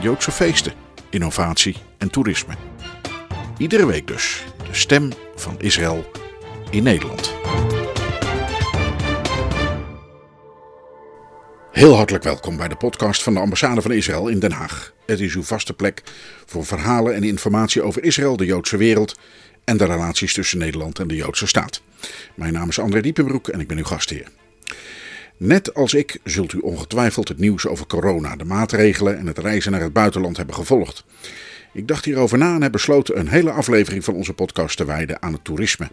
Joodse feesten, innovatie en toerisme. Iedere week dus de stem van Israël in Nederland. Heel hartelijk welkom bij de podcast van de ambassade van Israël in Den Haag. Het is uw vaste plek voor verhalen en informatie over Israël, de Joodse wereld en de relaties tussen Nederland en de Joodse staat. Mijn naam is André Diepenbroek en ik ben uw gastheer. Net als ik zult u ongetwijfeld het nieuws over corona, de maatregelen en het reizen naar het buitenland hebben gevolgd. Ik dacht hierover na en heb besloten een hele aflevering van onze podcast te wijden aan het toerisme.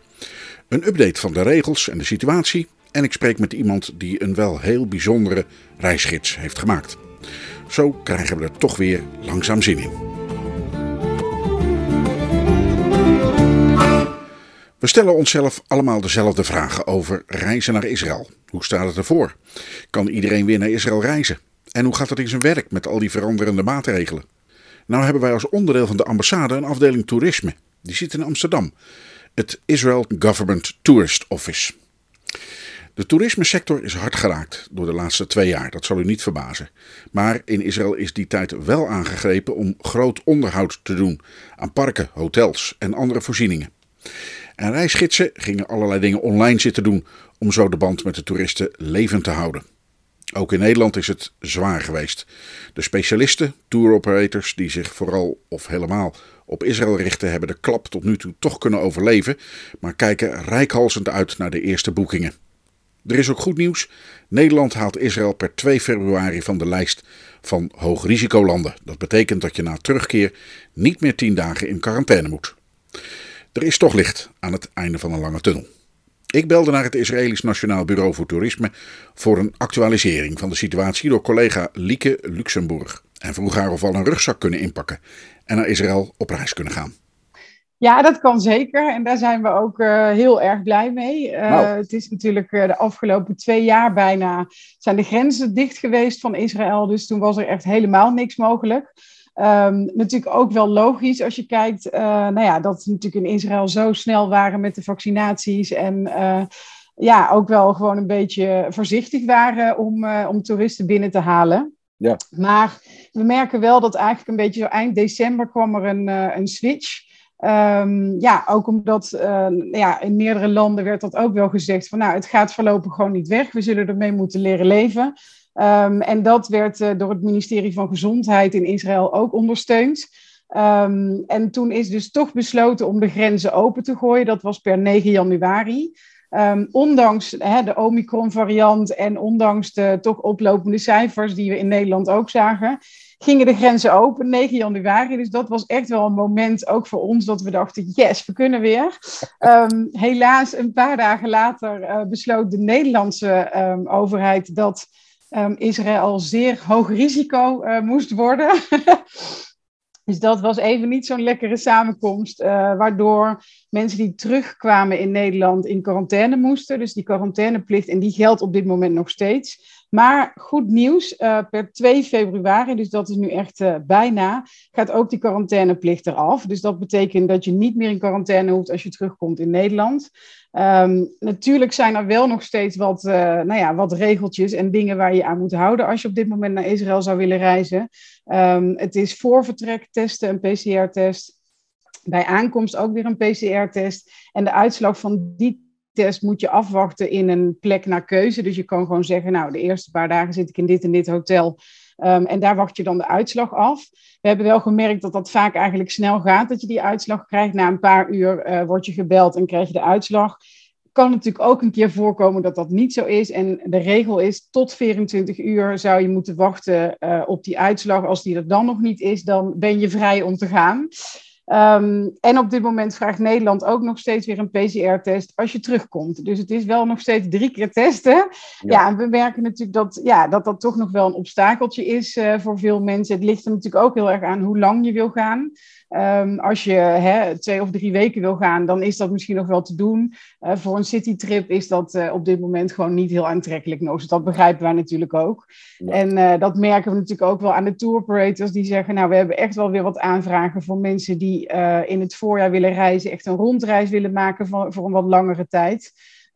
Een update van de regels en de situatie en ik spreek met iemand die een wel heel bijzondere reisgids heeft gemaakt. Zo krijgen we er toch weer langzaam zin in. We stellen onszelf allemaal dezelfde vragen over reizen naar Israël. Hoe staat het ervoor? Kan iedereen weer naar Israël reizen? En hoe gaat het in zijn werk met al die veranderende maatregelen? Nou hebben wij als onderdeel van de ambassade een afdeling toerisme. Die zit in Amsterdam. Het Israel Government Tourist Office. De toerismesector is hard geraakt door de laatste twee jaar, dat zal u niet verbazen. Maar in Israël is die tijd wel aangegrepen om groot onderhoud te doen aan parken, hotels en andere voorzieningen. En reisgidsen gingen allerlei dingen online zitten doen om zo de band met de toeristen levend te houden. Ook in Nederland is het zwaar geweest. De specialisten, tour operators die zich vooral of helemaal op Israël richten, hebben de klap tot nu toe toch kunnen overleven, maar kijken rijkhalsend uit naar de eerste boekingen. Er is ook goed nieuws. Nederland haalt Israël per 2 februari van de lijst van hoogrisicolanden. Dat betekent dat je na terugkeer niet meer 10 dagen in quarantaine moet. Er is toch licht aan het einde van een lange tunnel. Ik belde naar het Israëlisch Nationaal Bureau voor Toerisme voor een actualisering van de situatie door collega Lieke Luxemburg. En vroeg haar of we al een rugzak kunnen inpakken en naar Israël op reis kunnen gaan. Ja, dat kan zeker. En daar zijn we ook uh, heel erg blij mee. Uh, Nou. Het is natuurlijk uh, de afgelopen twee jaar bijna zijn de grenzen dicht geweest van Israël. Dus toen was er echt helemaal niks mogelijk. Um, natuurlijk ook wel logisch als je kijkt, nou ja, dat ze natuurlijk in Israël zo snel waren met de vaccinaties. En ja, ook wel gewoon een beetje voorzichtig waren om, om toeristen binnen te halen. Ja. Maar we merken wel dat eigenlijk een beetje zo eind december kwam er een, een switch. Um, ja, ook omdat uh, ja, in meerdere landen werd dat ook wel gezegd van nou, het gaat voorlopig gewoon niet weg. We zullen ermee moeten leren leven. Um, en dat werd uh, door het ministerie van Gezondheid in Israël ook ondersteund. Um, en toen is dus toch besloten om de grenzen open te gooien. Dat was per 9 januari. ondanks hè, de Omicron-variant en ondanks de toch oplopende cijfers die we in Nederland ook zagen, gingen de grenzen open, 9 januari. Dus dat was echt wel een moment, ook voor ons, dat we dachten, yes, we kunnen weer. Helaas, een paar dagen later uh, besloot de Nederlandse overheid dat um, Israël zeer hoog risico uh, moest worden. dus dat was even niet zo'n lekkere samenkomst, uh, waardoor mensen die terugkwamen in Nederland in quarantaine moesten. Dus die quarantaineplicht, en die geldt op dit moment nog steeds. Maar goed nieuws, uh, per 2 februari, dus dat is nu echt uh, bijna, gaat ook die quarantaineplicht eraf. Dus dat betekent dat je niet meer in quarantaine hoeft als je terugkomt in Nederland. Um, natuurlijk zijn er wel nog steeds wat, uh, nou ja, wat regeltjes en dingen waar je aan moet houden als je op dit moment naar Israël zou willen reizen. Um, het is voor vertrek testen, een PCR-test. Bij aankomst ook weer een PCR-test. En de uitslag van die test moet je afwachten in een plek naar keuze. Dus je kan gewoon zeggen, nou, de eerste paar dagen zit ik in dit en dit hotel. Um, en daar wacht je dan de uitslag af. We hebben wel gemerkt dat dat vaak eigenlijk snel gaat, dat je die uitslag krijgt. Na een paar uur uh, word je gebeld en krijg je de uitslag. Kan natuurlijk ook een keer voorkomen dat dat niet zo is. En de regel is, tot 24 uur zou je moeten wachten uh, op die uitslag. Als die er dan nog niet is, dan ben je vrij om te gaan. Ehm, en op dit moment vraagt Nederland ook nog steeds weer een PCR-test als je terugkomt. Dus het is wel nog steeds drie keer testen. Ja, en we merken natuurlijk dat, ja, dat dat toch nog wel een obstakeltje is uh, voor veel mensen. Het ligt er natuurlijk ook heel erg aan hoe lang je wil gaan. Um, als je hè, twee of drie weken wil gaan, dan is dat misschien nog wel te doen. Uh, voor een citytrip is dat uh, op dit moment gewoon niet heel aantrekkelijk. Dus dat begrijpen wij natuurlijk ook. Ja. En uh, dat merken we natuurlijk ook wel aan de tour operators die zeggen, nou we hebben echt wel weer wat aanvragen voor mensen die in het voorjaar willen reizen, echt een rondreis willen maken voor, voor een wat langere tijd.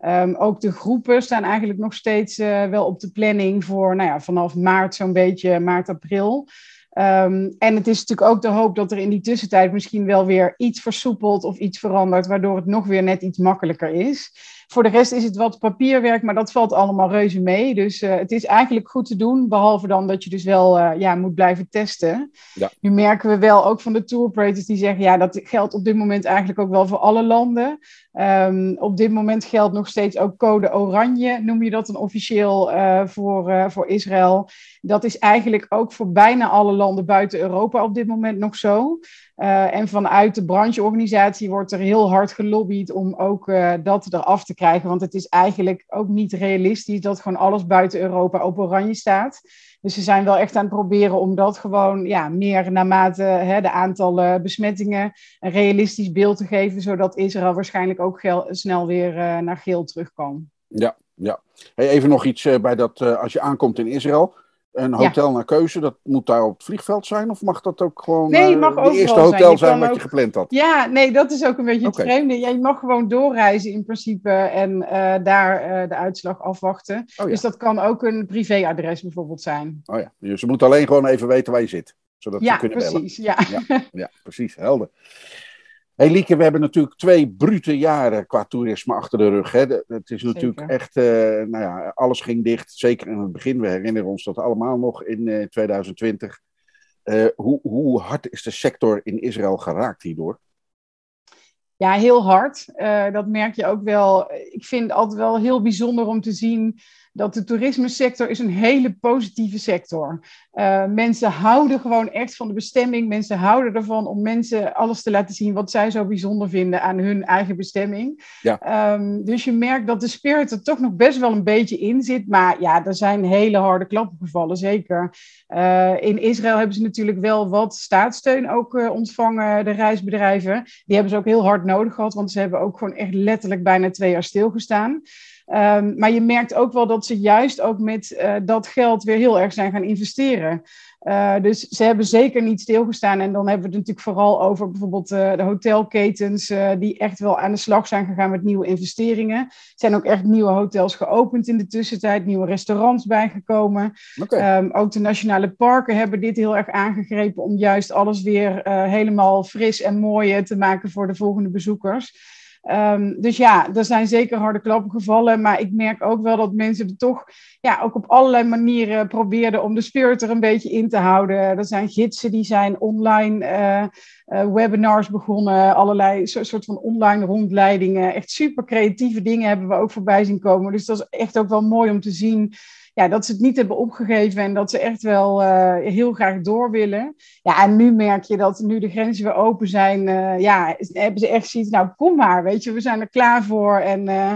Um, ook de groepen staan eigenlijk nog steeds wel op de planning voor nou ja, vanaf maart zo'n beetje, maart, april. Um, en het is natuurlijk ook de hoop dat er in die tussentijd misschien wel weer iets versoepelt of iets verandert, waardoor het nog weer net iets makkelijker is. Voor de rest is het wat papierwerk, maar dat valt allemaal reuze mee. Dus uh, het is eigenlijk goed te doen, behalve dan dat je dus wel uh, ja, moet blijven testen. Ja. Nu merken we wel ook van de tour operators die zeggen, ja, dat geldt op dit moment eigenlijk ook wel voor alle landen. Um, op dit moment geldt nog steeds ook code oranje, noem je dat een officieel uh, voor, voor Israël. Dat is eigenlijk ook voor bijna alle landen buiten Europa op dit moment nog zo. Uh, en vanuit de brancheorganisatie wordt er heel hard gelobbyd om ook uh, dat eraf te krijgen. Want het is eigenlijk ook niet realistisch dat gewoon alles buiten Europa op oranje staat. Dus ze zijn wel echt aan het proberen om dat gewoon ja, meer naarmate hè, de aantallen besmettingen een realistisch beeld te geven. Zodat Israël waarschijnlijk ook snel weer uh, naar geel terug kan. Ja, ja. Hey, even nog iets bij dat als je aankomt in Israël. Een hotel ja. naar keuze, dat moet daar op het vliegveld zijn? Of mag dat ook gewoon nee, mag uh, eerste hotel zijn, je zijn wat ook... je gepland had? Ja, nee, dat is ook een beetje het vreemde. Ja, je mag gewoon doorreizen in principe en uh, daar uh, de uitslag afwachten. Oh, ja. Dus dat kan ook een privéadres bijvoorbeeld zijn. Oh ja, dus ze moeten alleen gewoon even weten waar je zit. Zodat ja, ze kunnen precies, bellen. Ja. ja. Ja, precies, helder. Hey Lieke, we hebben natuurlijk twee brute jaren qua toerisme achter de rug. Hè. Het is natuurlijk zeker. echt, uh, nou ja, alles ging dicht. Zeker in het begin. We herinneren ons dat allemaal nog in uh, 2020. Uh, hoe, hoe hard is de sector in Israël geraakt hierdoor? Ja, heel hard. Dat merk je ook wel. Ik vind het altijd wel heel bijzonder om te zien dat de toerismesector is een hele positieve sector. Uh, mensen houden gewoon echt van de bestemming. Mensen houden ervan om mensen alles te laten zien wat zij zo bijzonder vinden aan hun eigen bestemming. Ja. Um, dus je merkt dat de spirit er toch nog best wel een beetje in zit. Maar ja, er zijn hele harde klappen gevallen, zeker. Uh, in Israël hebben ze natuurlijk wel wat staatssteun ook uh, ontvangen, de reisbedrijven. Die hebben ze ook heel hard nodig gehad, want ze hebben ook gewoon echt letterlijk bijna twee jaar stilgestaan. Um, maar je merkt ook wel dat ze juist ook met uh, dat geld weer heel erg zijn gaan investeren. Uh, dus ze hebben zeker niet stilgestaan. En dan hebben we het natuurlijk vooral over bijvoorbeeld uh, de hotelketens, die echt wel aan de slag zijn gegaan met nieuwe investeringen. Er zijn ook echt nieuwe hotels geopend in de tussentijd, nieuwe restaurants bijgekomen. Okay. Um, ook de nationale parken hebben dit heel erg aangegrepen om juist alles weer helemaal fris en mooi te maken voor de volgende bezoekers. Um, dus ja, er zijn zeker harde klappen gevallen. Maar ik merk ook wel dat mensen er toch ja, ook op allerlei manieren probeerden om de spirit er een beetje in te houden. Er zijn gidsen die zijn online uh, uh, webinars begonnen. Allerlei so soort van online rondleidingen. Echt super creatieve dingen hebben we ook voorbij zien komen. Dus dat is echt ook wel mooi om te zien ja, dat ze het niet hebben opgegeven en dat ze echt wel uh, heel graag door willen. Ja, en nu merk je dat nu de grenzen weer open zijn, uh, ja, hebben ze echt zoiets, nou kom maar, weet je, we zijn er klaar voor. En uh,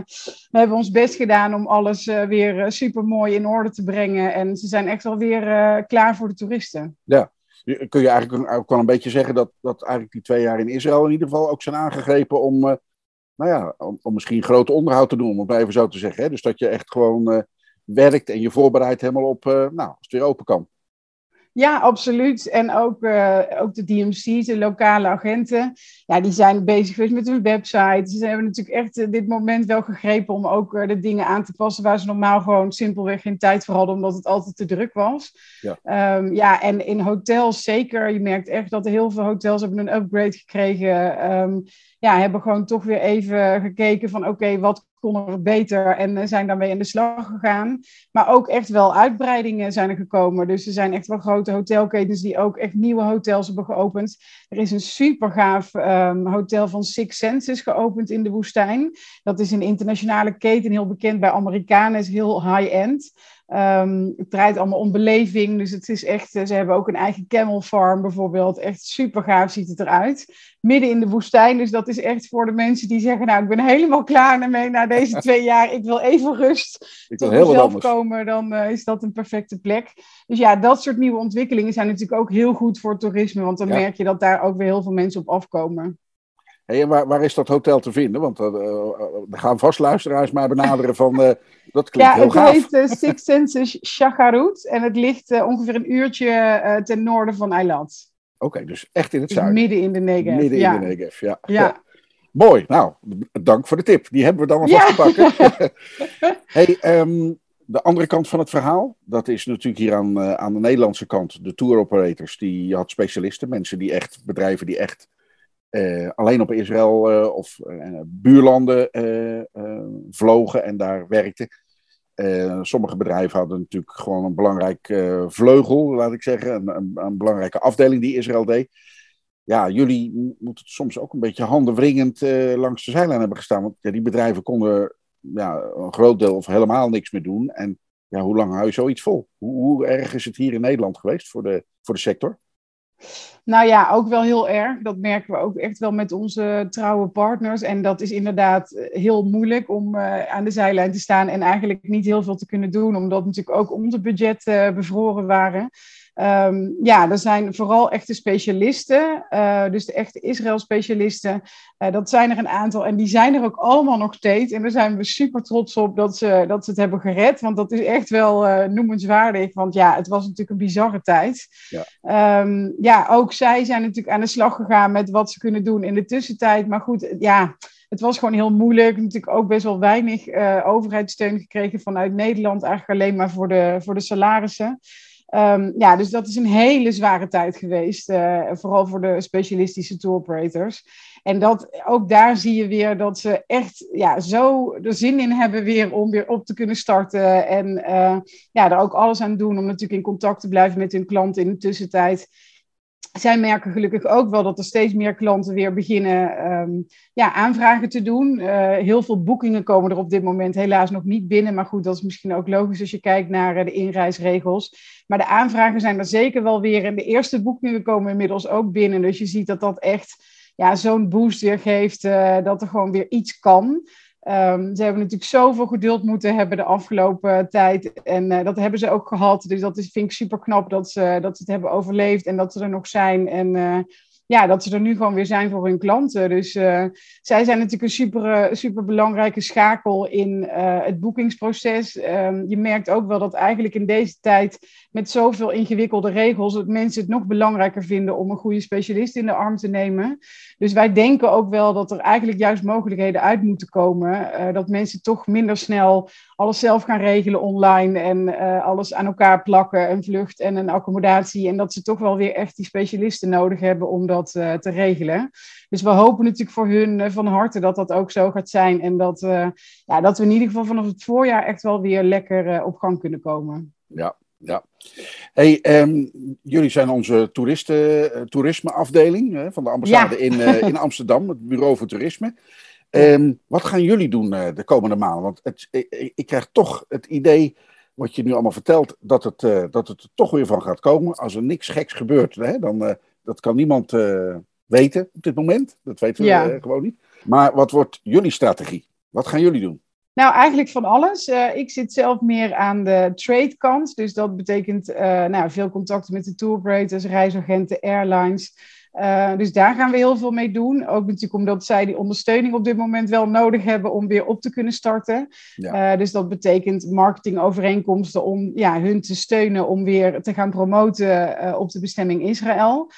we hebben ons best gedaan om alles weer super mooi in orde te brengen. En ze zijn echt wel weer klaar voor de toeristen. Ja. Kun je eigenlijk ook wel een beetje zeggen dat, dat eigenlijk die twee jaar in Israël in ieder geval ook zijn aangegrepen om, nou ja, om, om misschien groot onderhoud te doen, om het maar even zo te zeggen. Hè? Dus dat je echt gewoon werkt en je voorbereidt helemaal op, uh, nou, als het weer open kan. Ja, absoluut. En ook, uh, ook de DMC's, de lokale agenten, ja, die zijn bezig geweest met hun website. Ze hebben natuurlijk echt uh, dit moment wel gegrepen om ook uh, de dingen aan te passen waar ze normaal gewoon simpelweg geen tijd voor hadden, omdat het altijd te druk was. Ja, um, ja en in hotels zeker. Je merkt echt dat heel veel hotels hebben een upgrade gekregen. Um, ja, hebben gewoon toch weer even gekeken van oké, wat kon er beter en zijn daarmee aan de slag gegaan. Maar ook echt wel uitbreidingen zijn er gekomen. Dus er zijn echt wel grote hotelketens die ook echt nieuwe hotels hebben geopend. Er is een super gaaf um, hotel van Six Senses geopend in de woestijn. Dat is een internationale keten, heel bekend bij Amerikanen, is heel high-end. Ehm, het draait allemaal om beleving. Dus het is echt, ze hebben ook een eigen camel farm bijvoorbeeld. Echt super gaaf ziet het eruit. Midden in de woestijn. Dus dat is echt voor de mensen die zeggen: Nou, ik ben helemaal klaar ermee na deze twee jaar. Ik wil even rust. Ik wil heel wat komen. Dan eh, is dat een perfecte plek. Dus ja, dat soort nieuwe ontwikkelingen zijn natuurlijk ook heel goed voor toerisme. Want dan Ja. merk je dat daar ook weer heel veel mensen op afkomen. Hey, waar, waar is dat hotel te vinden? Want eh, eh, er gaan vast luisteraars mij benaderen van... eh, dat klinkt Ja, heel het gaaf. heet eh, Six Senses Shakarut. En het ligt eh, ongeveer een uurtje eh, ten noorden van Eilat. Oké, dus echt in het Dus zuiden. midden in de Negev. Midden ja. in de Negev, ja. Ja. Mooi, nou, dank voor de tip. Die hebben we dan Ja. alvast te pakken. hey, ehm, de andere kant van het verhaal, dat is natuurlijk hier aan, eh, aan de Nederlandse kant, de tour operators. Die je had specialisten, mensen die echt, bedrijven die echt eh, alleen op Israël eh, of eh, buurlanden vlogen en daar werkten. Sommige bedrijven hadden natuurlijk gewoon een belangrijk vleugel, laat ik zeggen, een, een, belangrijke afdeling die Israël deed ja, jullie moeten soms ook een beetje handenwringend langs de zijlijn hebben gestaan. Want die bedrijven konden ja, een groot deel of helemaal niks meer doen. En ja, hoe lang hou je zoiets vol? Hoe, hoe erg is het hier in Nederland geweest voor de, voor de sector? Nou ja, ook wel heel erg. Dat merken we ook echt wel met onze trouwe partners. En dat is inderdaad eh, heel moeilijk om eh, aan de zijlijn te staan en eigenlijk niet heel veel te kunnen doen, omdat natuurlijk ook onze budgetten eh, bevroren waren. Ehm, ja, er zijn vooral echte specialisten, eh, dus de echte Israël-specialisten. Eh, dat zijn er een aantal en die zijn er ook allemaal nog steeds. En daar zijn we super trots op dat ze, dat ze het hebben gered, want dat is echt wel eh, noemenswaardig. Want ja, het was natuurlijk een bizarre tijd. Ehm, ja, ook zij zijn natuurlijk aan de slag gegaan met wat ze kunnen doen in de tussentijd. Maar goed, ja, het was gewoon heel moeilijk. Natuurlijk ook best wel weinig eh overheidssteun gekregen vanuit Nederland. Eigenlijk alleen maar voor de, voor de salarissen. Ehm, ja, dus dat is een hele zware tijd geweest. eh, vooral voor de specialistische tour operators. En dat, ook daar zie je weer dat ze echt ja, zo er zin in hebben weer om weer op te kunnen starten. En eh, ja, er ook alles aan doen om natuurlijk in contact te blijven met hun klanten in de tussentijd. Zij merken gelukkig ook wel dat er steeds meer klanten weer beginnen ehm, ja, aanvragen te doen. Eh, heel veel boekingen komen er op dit moment helaas nog niet binnen. Maar goed, dat is misschien ook logisch als je kijkt naar eh, de inreisregels. Maar de aanvragen zijn er zeker wel weer. En de eerste boekingen komen inmiddels ook binnen. Dus je ziet dat dat echt ja, zo'n boost weer geeft. eh, dat er gewoon weer iets kan. Ehm, ze hebben natuurlijk zoveel geduld moeten hebben de afgelopen tijd. En eh, dat hebben ze ook gehad. Dus dat is, vind ik super knap dat ze, dat ze het hebben overleefd en dat ze er nog zijn. En eh, ja, dat ze er nu gewoon weer zijn voor hun klanten. Dus eh, zij zijn natuurlijk een super, eh, super belangrijke schakel in eh, het boekingsproces. Ehm, je merkt ook wel dat eigenlijk in deze tijd met zoveel ingewikkelde regels, dat mensen het nog belangrijker vinden om een goede specialist in de arm te nemen. Dus wij denken ook wel dat er eigenlijk juist mogelijkheden uit moeten komen. dat mensen toch minder snel alles zelf gaan regelen online en eh, alles aan elkaar plakken, een vlucht en een accommodatie. En dat ze toch wel weer echt die specialisten nodig hebben om dat eh, te regelen. Dus we hopen natuurlijk voor hun eh, van harte dat dat ook zo gaat zijn. En dat, ja, dat we in ieder geval vanaf het voorjaar echt wel weer lekker op gang kunnen komen. Ja, ja. Hey, ehm, jullie zijn onze toeristen, toerismeafdeling hè, van de ambassade Ja. in, in Amsterdam, het Bureau voor Toerisme. Ehm, wat gaan jullie doen eh, de komende maanden? Want het, ik, krijg toch het idee, wat je nu allemaal vertelt, dat het, eh, dat het er toch weer van gaat komen. Als er niks geks gebeurt, hè, dan eh, dat kan niemand weten op dit moment. Dat weten we Ja. gewoon niet. Maar wat wordt jullie strategie? Wat gaan jullie doen? Nou, eigenlijk van alles. Ik zit zelf meer aan de trade kant. Dus dat betekent nou, veel contacten met de tour operators, reisagenten, airlines. Eh, dus daar gaan we heel veel mee doen. Ook natuurlijk omdat zij die ondersteuning op dit moment wel nodig hebben om weer op te kunnen starten. Ja. Eh, dus dat betekent marketingovereenkomsten om ja, hun te steunen om weer te gaan promoten eh, op de bestemming Israël.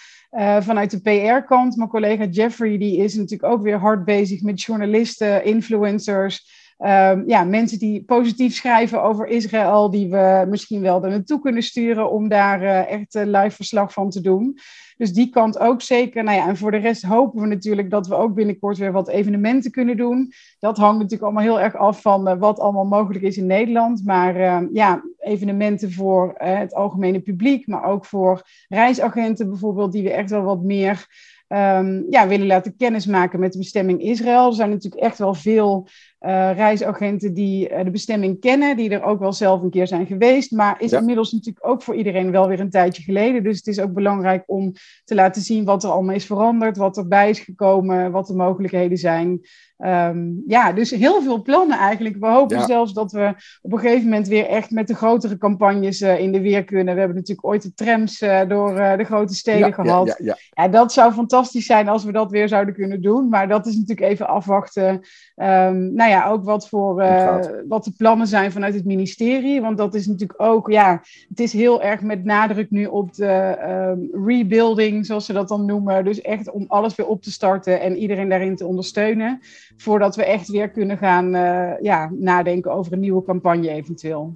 Vanuit de PR-kant, mijn collega Jeffrey, die is natuurlijk ook weer hard bezig met journalisten, influencers. Ehm, ja, mensen die positief schrijven over Israël, die we misschien wel er naartoe kunnen sturen om daar eh, echt live verslag van te doen. Dus die kant ook zeker. Nou ja, en voor de rest hopen we natuurlijk dat we ook binnenkort weer wat evenementen kunnen doen. Dat hangt natuurlijk allemaal heel erg af van eh, wat allemaal mogelijk is in Nederland. Maar eh, ja, evenementen voor eh, het algemene publiek, maar ook voor reisagenten bijvoorbeeld, die we echt wel wat meer ehm, ja, willen laten kennismaken met de bestemming Israël. Er zijn natuurlijk echt wel veel uh, reisagenten die uh, de bestemming kennen, die er ook wel zelf een keer zijn geweest, maar is Ja. inmiddels natuurlijk ook voor iedereen wel weer een tijdje geleden. Dus het is ook belangrijk om te laten zien wat er allemaal is veranderd, wat erbij is gekomen, wat de mogelijkheden zijn. Ehm, ja, dus heel veel plannen eigenlijk. We hopen Ja. zelfs dat we op een gegeven moment weer echt met de grotere campagnes eh, in de weer kunnen. We hebben natuurlijk ooit de trams eh, door eh, de grote steden ja, gehad. ja, dat zou fantastisch zijn als we dat weer zouden kunnen doen. Maar dat is natuurlijk even afwachten. Nou ja, ook wat, voor, eh, wat de plannen zijn vanuit het ministerie. Want dat is natuurlijk ook, ja, het is heel erg met nadruk nu op de ehm, rebuilding, zoals ze dat dan noemen. Dus echt om alles weer op te starten en iedereen daarin te ondersteunen. Voordat we echt weer kunnen gaan eh, ja, nadenken over een nieuwe campagne eventueel.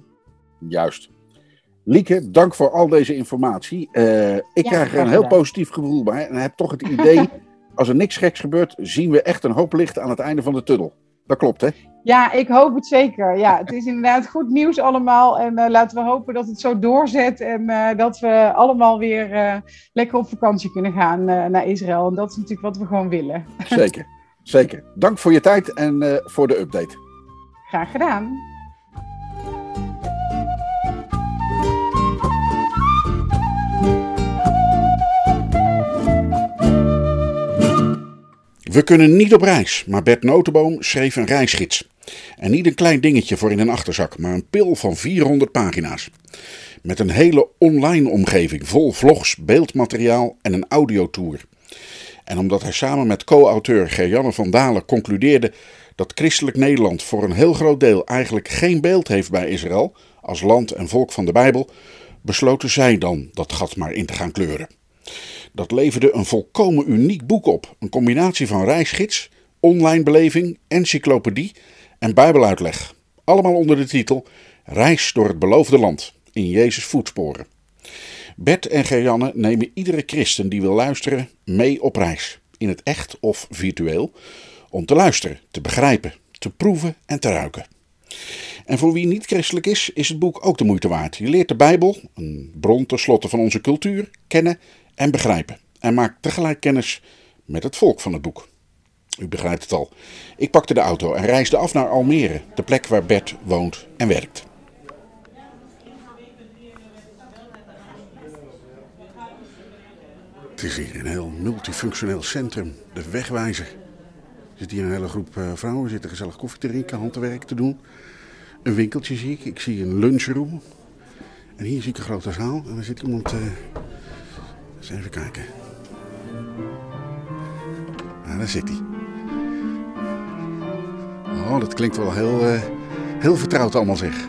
Juist. Lieke, dank voor al deze informatie. Eh, ik Ja, krijg er een heel gedaan. positief gevoel bij. En heb toch het idee, als er niks geks gebeurt, zien we echt een hoop licht aan het einde van de tunnel. Dat klopt, hè? Ja, ik hoop het zeker. Ja, het is inderdaad goed nieuws allemaal. En eh, laten we hopen dat het zo doorzet. En eh, dat we allemaal weer eh, lekker op vakantie kunnen gaan naar Israël. En dat is natuurlijk wat we gewoon willen. Zeker. Zeker. Dank voor je tijd en voor de update. Graag gedaan. We kunnen niet op reis, maar Bert Notenboom schreef een reisgids. En niet een klein dingetje voor in een achterzak, maar een pil van 400 pagina's. Met een hele online omgeving vol vlogs, beeldmateriaal en een audiotour. En omdat hij samen met co-auteur Gerjanne van Dalen concludeerde dat christelijk Nederland voor een heel groot deel eigenlijk geen beeld heeft bij Israël als land en volk van de Bijbel, besloten zij dan dat gat maar in te gaan kleuren. Dat leverde een volkomen uniek boek op. Een combinatie van reisgids, online beleving, encyclopedie en bijbeluitleg. Allemaal onder de titel Reis door het beloofde land in Jezus voetsporen. Bert en Gerjanne nemen iedere christen die wil luisteren mee op reis. In het echt of virtueel. Om te luisteren, te begrijpen, te proeven en te ruiken. En voor wie niet christelijk is, is het boek ook de moeite waard. Je leert de Bijbel, een bron tenslotte van onze cultuur, kennen en begrijpen. En maakt tegelijk kennis met het volk van het boek. U begrijpt het al. Ik pakte de auto en reisde af naar Almere, de plek waar Bert woont en werkt. Het is hier een heel multifunctioneel centrum, de Wegwijzer. Er zit hier een hele groep eh, vrouwen, zitten gezellig koffie te drinken, handwerk te doen. Een winkeltje zie ik, ik zie een lunchroom. En hier zie ik een grote zaal en er zit iemand... eh, eens even kijken. Ja, daar zit hij. Oh, dat klinkt wel heel, eh, heel vertrouwd allemaal zeg.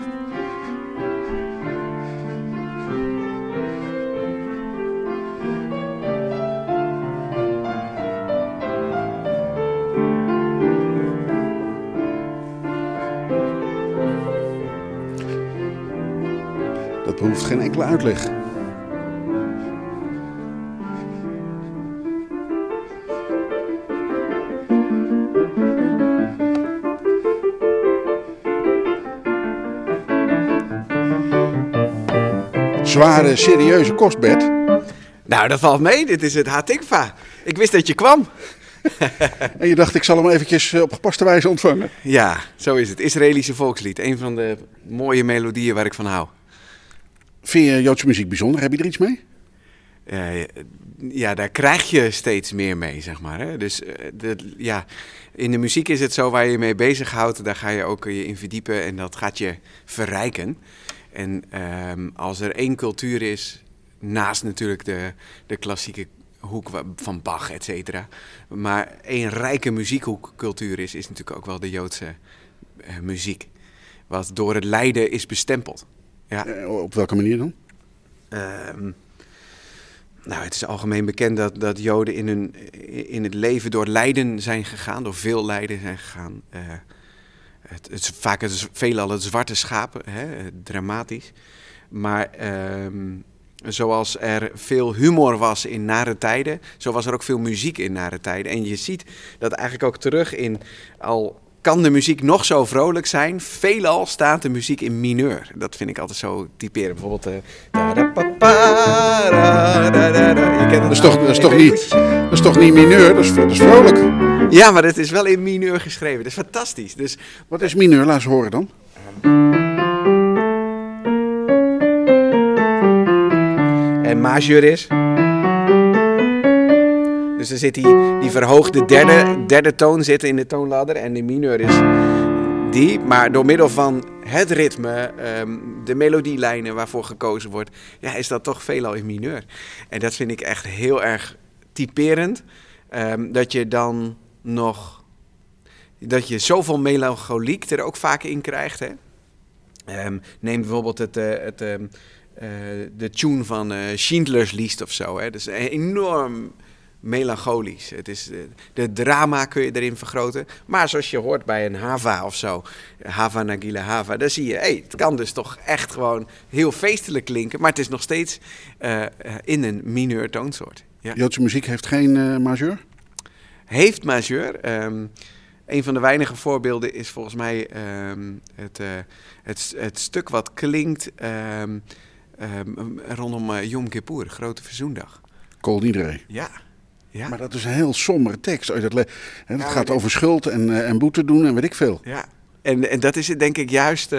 Dat behoeft geen enkele uitleg. Zware, serieuze kost, Bert. Nou, dat valt mee. Dit is het Hatikva. Ik wist dat je kwam. En je dacht, ik zal hem eventjes eh, op gepaste wijze ontvangen. Ja, zo is het. Israëlische volkslied. Een van de mooie melodieën waar ik van hou. Vind je Joodse muziek bijzonder? Heb je er iets mee? Eh, ja, daar krijg je steeds meer mee, zeg maar. Hè? Dus eh, de, ja, in de muziek is het zo waar je je mee bezighoudt. Daar ga je ook je in verdiepen en dat gaat je verrijken. En ehm, als er één cultuur is, naast natuurlijk de, de klassieke hoek van Bach, et cetera. Maar één rijke muziekhoekcultuur is, is natuurlijk ook wel de Joodse eh, muziek. Wat door het lijden is bestempeld. Ja. Eh, op welke manier dan? Ehm, nou, het is algemeen bekend dat, dat Joden in, hun, in het leven door lijden zijn gegaan, door veel lijden zijn gegaan. Eh, het, het is vaak het, veelal het zwarte schapen, hè, dramatisch. Maar ehm, zoals er veel humor was in nare tijden, zo was er ook veel muziek in nare tijden. En je ziet dat eigenlijk ook terug in al kan de muziek nog zo vrolijk zijn, veelal staat de muziek in mineur. Dat vind ik altijd zo typerend. Bijvoorbeeld... eh, Dat is toch, nou. dat is toch, niet, dat is toch niet mineur, dat is, dat is vrolijk. Ja, maar het is wel in mineur geschreven. Dat is fantastisch. Dus Wat is mineur? Laat eens horen dan. en majeur is. Dus er zit die, die verhoogde derde, derde toon zitten in de toonladder en de mineur is die. Maar door middel van het ritme, ehm, de melodielijnen waarvoor gekozen wordt, ja, is dat toch veelal in mineur. En dat vind ik echt heel erg typerend. ehm, dat je dan nog, dat je zoveel melancholiek er ook vaak in krijgt. Hè? Ehm, neem bijvoorbeeld het, eh, het, ehm, eh, de tune van eh, Schindler's List of zo. Hè? Dat is enorm melancholisch. Het is, de drama kun je erin vergroten. Maar zoals je hoort bij een Hava of zo, Hava Nagila Hava, dan zie je, het kan dus toch echt gewoon heel feestelijk klinken. Maar het is nog steeds in een mineur toonsoort. Ja. Joodse muziek heeft geen majeur? Heeft majeur. Ehm, een van de weinige voorbeelden is volgens mij ehm, het, eh, het, het stuk wat klinkt ehm, rondom eh, Yom Kippur, Grote Verzoendag. Kol Nidre. Ja. ja. Maar dat is een heel sombere tekst. Le- Ja, gaat over schuld en, eh, en boete doen en weet ik veel. Ja, en, en dat is het denk ik juist,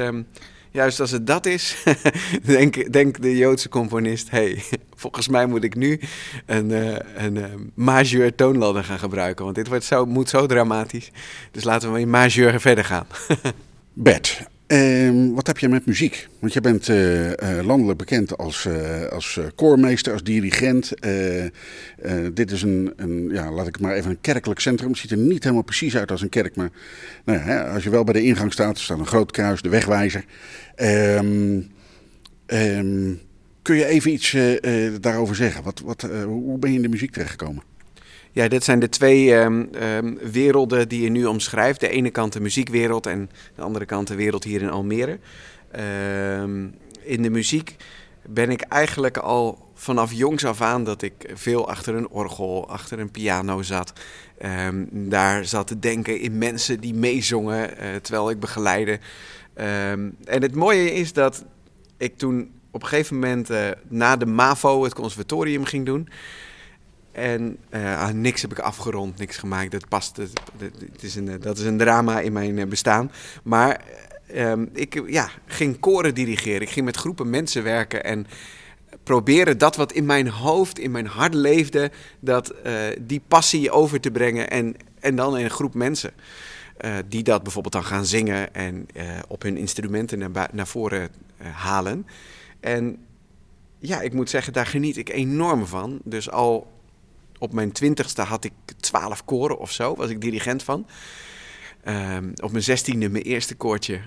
juist als het dat is, denk, denk de Joodse componist, hey, volgens mij moet ik nu een, eh een eh, majeur toonladder gaan gebruiken, want dit wordt zo, moet zo dramatisch. Dus laten we in majeur verder gaan. Bert, ehm, wat heb je met muziek? Want je bent eh, eh, landelijk bekend als, eh, als koormeester, als dirigent. Dit is een, een, ja, laat ik het maar even een kerkelijk centrum. Het ziet er niet helemaal precies uit als een kerk, maar nou als je wel bij de ingang staat, staat een groot kruis, de wegwijzer. Ehm, ehm, kun je even iets daarover zeggen? Wat, wat, hoe ben je in de muziek terechtgekomen? Ja, dit zijn de twee ehm, ehm, werelden die je nu omschrijft. De ene kant de muziekwereld en de andere kant de wereld hier in Almere. Ehm, in de muziek ben ik eigenlijk al vanaf jongs af aan dat ik veel achter een orgel, achter een piano zat. Daar zat te denken in mensen die meezongen eh, terwijl ik begeleidde. Ehm, en het mooie is dat ik toen op een gegeven moment eh, na de MAVO het conservatorium ging doen. En eh, ah, niks heb ik afgerond, niks gemaakt. Dat past. Het is een, dat is een drama in mijn eh, bestaan. Maar eh, ehm, ik ja, ging koren dirigeren. Ik ging met groepen mensen werken en proberen dat wat in mijn hoofd, in mijn hart leefde, dat, eh, die passie over te brengen. En, en dan in een groep mensen. die dat bijvoorbeeld dan gaan zingen en op hun instrumenten naar, naar voren halen. En ja, ik moet zeggen, daar geniet ik enorm van. Dus al op mijn twintigste had ik twaalf koren of zo, was ik dirigent van. Ehm, op mijn zestiende mijn eerste koortje.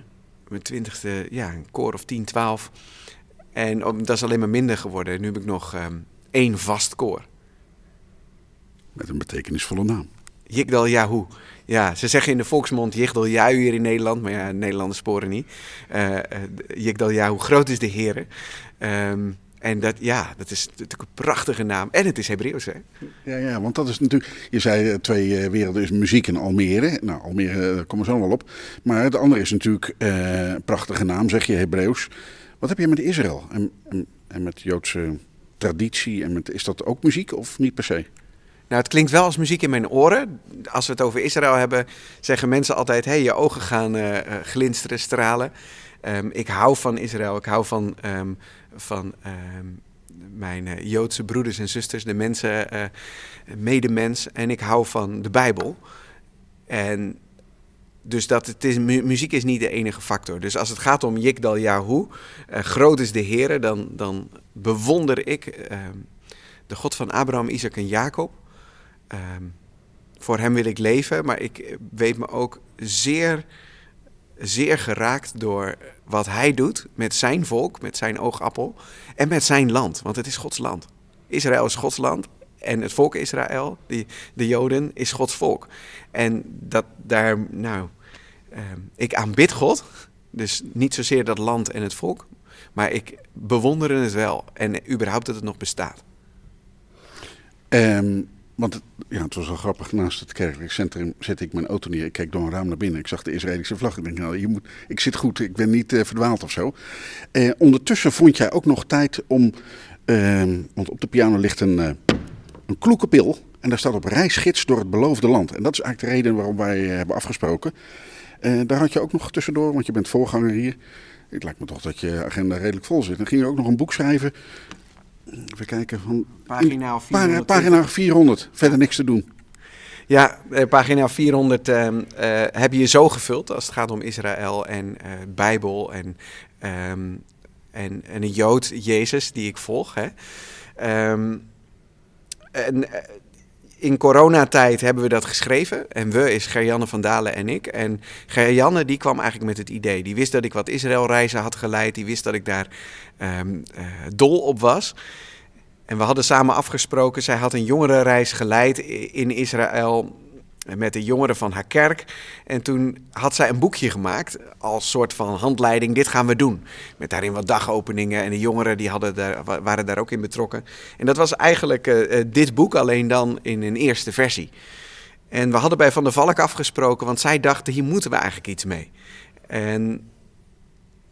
Mijn twintigste, ja, een koor of 10, 12. En op- dat is alleen maar minder geworden. Nu heb ik nog ehm, één vast koor. Met een betekenisvolle naam. Jigdal Yahoo. Ja, ze zeggen in de volksmond Jigdal Yahoo hier in Nederland, maar ja, Nederlanders sporen niet. Eh uh, Jigdal Yahoo, groot is de Heer. Ehm, en dat, ja, dat is natuurlijk een prachtige naam. En het is Hebreeuws, hè? Ja, ja, want dat is natuurlijk. Je zei eh, twee eh, werelden is muziek en Almere. Nou, Almere, daar komen we zo wel op. Maar de andere is natuurlijk eh, een prachtige naam, zeg je Hebreeuws. Wat heb je met Israël en, en, en met Joodse traditie? En met, is dat ook muziek of niet per se? Nou, het klinkt wel als muziek in mijn oren. Als we het over Israël hebben, zeggen mensen altijd: hé, hey, je ogen gaan uh, glinsteren, stralen. Um, ik hou van Israël, ik hou van, um, van um, mijn uh, Joodse broeders en zusters, de mensen, uh, medemens. En ik hou van de Bijbel. En dus dat het is, mu muziek is niet de enige factor. Dus als het gaat om Yigdal Yahoo, uh, groot is de Heer, dan, dan bewonder ik de God van Abraham, Isaac en Jacob. Um, voor hem wil ik leven, maar ik weet me ook zeer, zeer geraakt door wat hij doet met zijn volk, met zijn oogappel en met zijn land, want het is Gods land. Israël is Gods land en het volk Israël, die, de Joden, is Gods volk. En dat daar, nou, um, ik aanbid God, dus niet zozeer dat land en het volk, maar ik bewonder het wel en überhaupt dat het nog bestaat. Um, want ja, het was wel grappig. Naast het kerkelijk centrum zette ik mijn auto neer. Ik keek door een raam naar binnen. Ik zag de Israëlische vlag. Ik denk, nou, je moet, ik zit goed. Ik ben niet uh, verdwaald of zo. Uh, ondertussen vond jij ook nog tijd om... Uh, want op de piano ligt een, een kloeke pil. En daar staat op reisgids door het beloofde land. En dat is eigenlijk de reden waarom wij eh, hebben afgesproken. Eh, daar had je ook nog tussendoor, want je bent voorganger hier. Het lijkt me toch dat je agenda redelijk vol zit. Dan ging je ook nog een boek schrijven. Even kijken. Van, Pagina pa- 400. pagina 400. Verder niks te doen. Ja, eh, pagina 400 ehm, eh, heb je zo gevuld als het gaat om Israël en eh, Bijbel en, ehm, en, en een Jood, Jezus, die ik volg. Hè. Ehm, en in coronatijd hebben we dat geschreven. En we is Gerjanne van Dalen en ik. En Gerjanne die kwam eigenlijk met het idee. Die wist dat ik wat Israëlreizen had geleid. Die wist dat ik daar ehm, eh, dol op was. En we hadden samen afgesproken, zij had een jongerenreis geleid in Israël met de jongeren van haar kerk. En toen had zij een boekje gemaakt als soort van handleiding, dit gaan we doen. Met daarin wat dagopeningen en de jongeren die hadden daar, wa- waren daar ook in betrokken. En dat was eigenlijk eh, eh, dit boek, alleen dan in een eerste versie. En we hadden bij Van der Valk afgesproken, want zij dachten, hier moeten we eigenlijk iets mee. En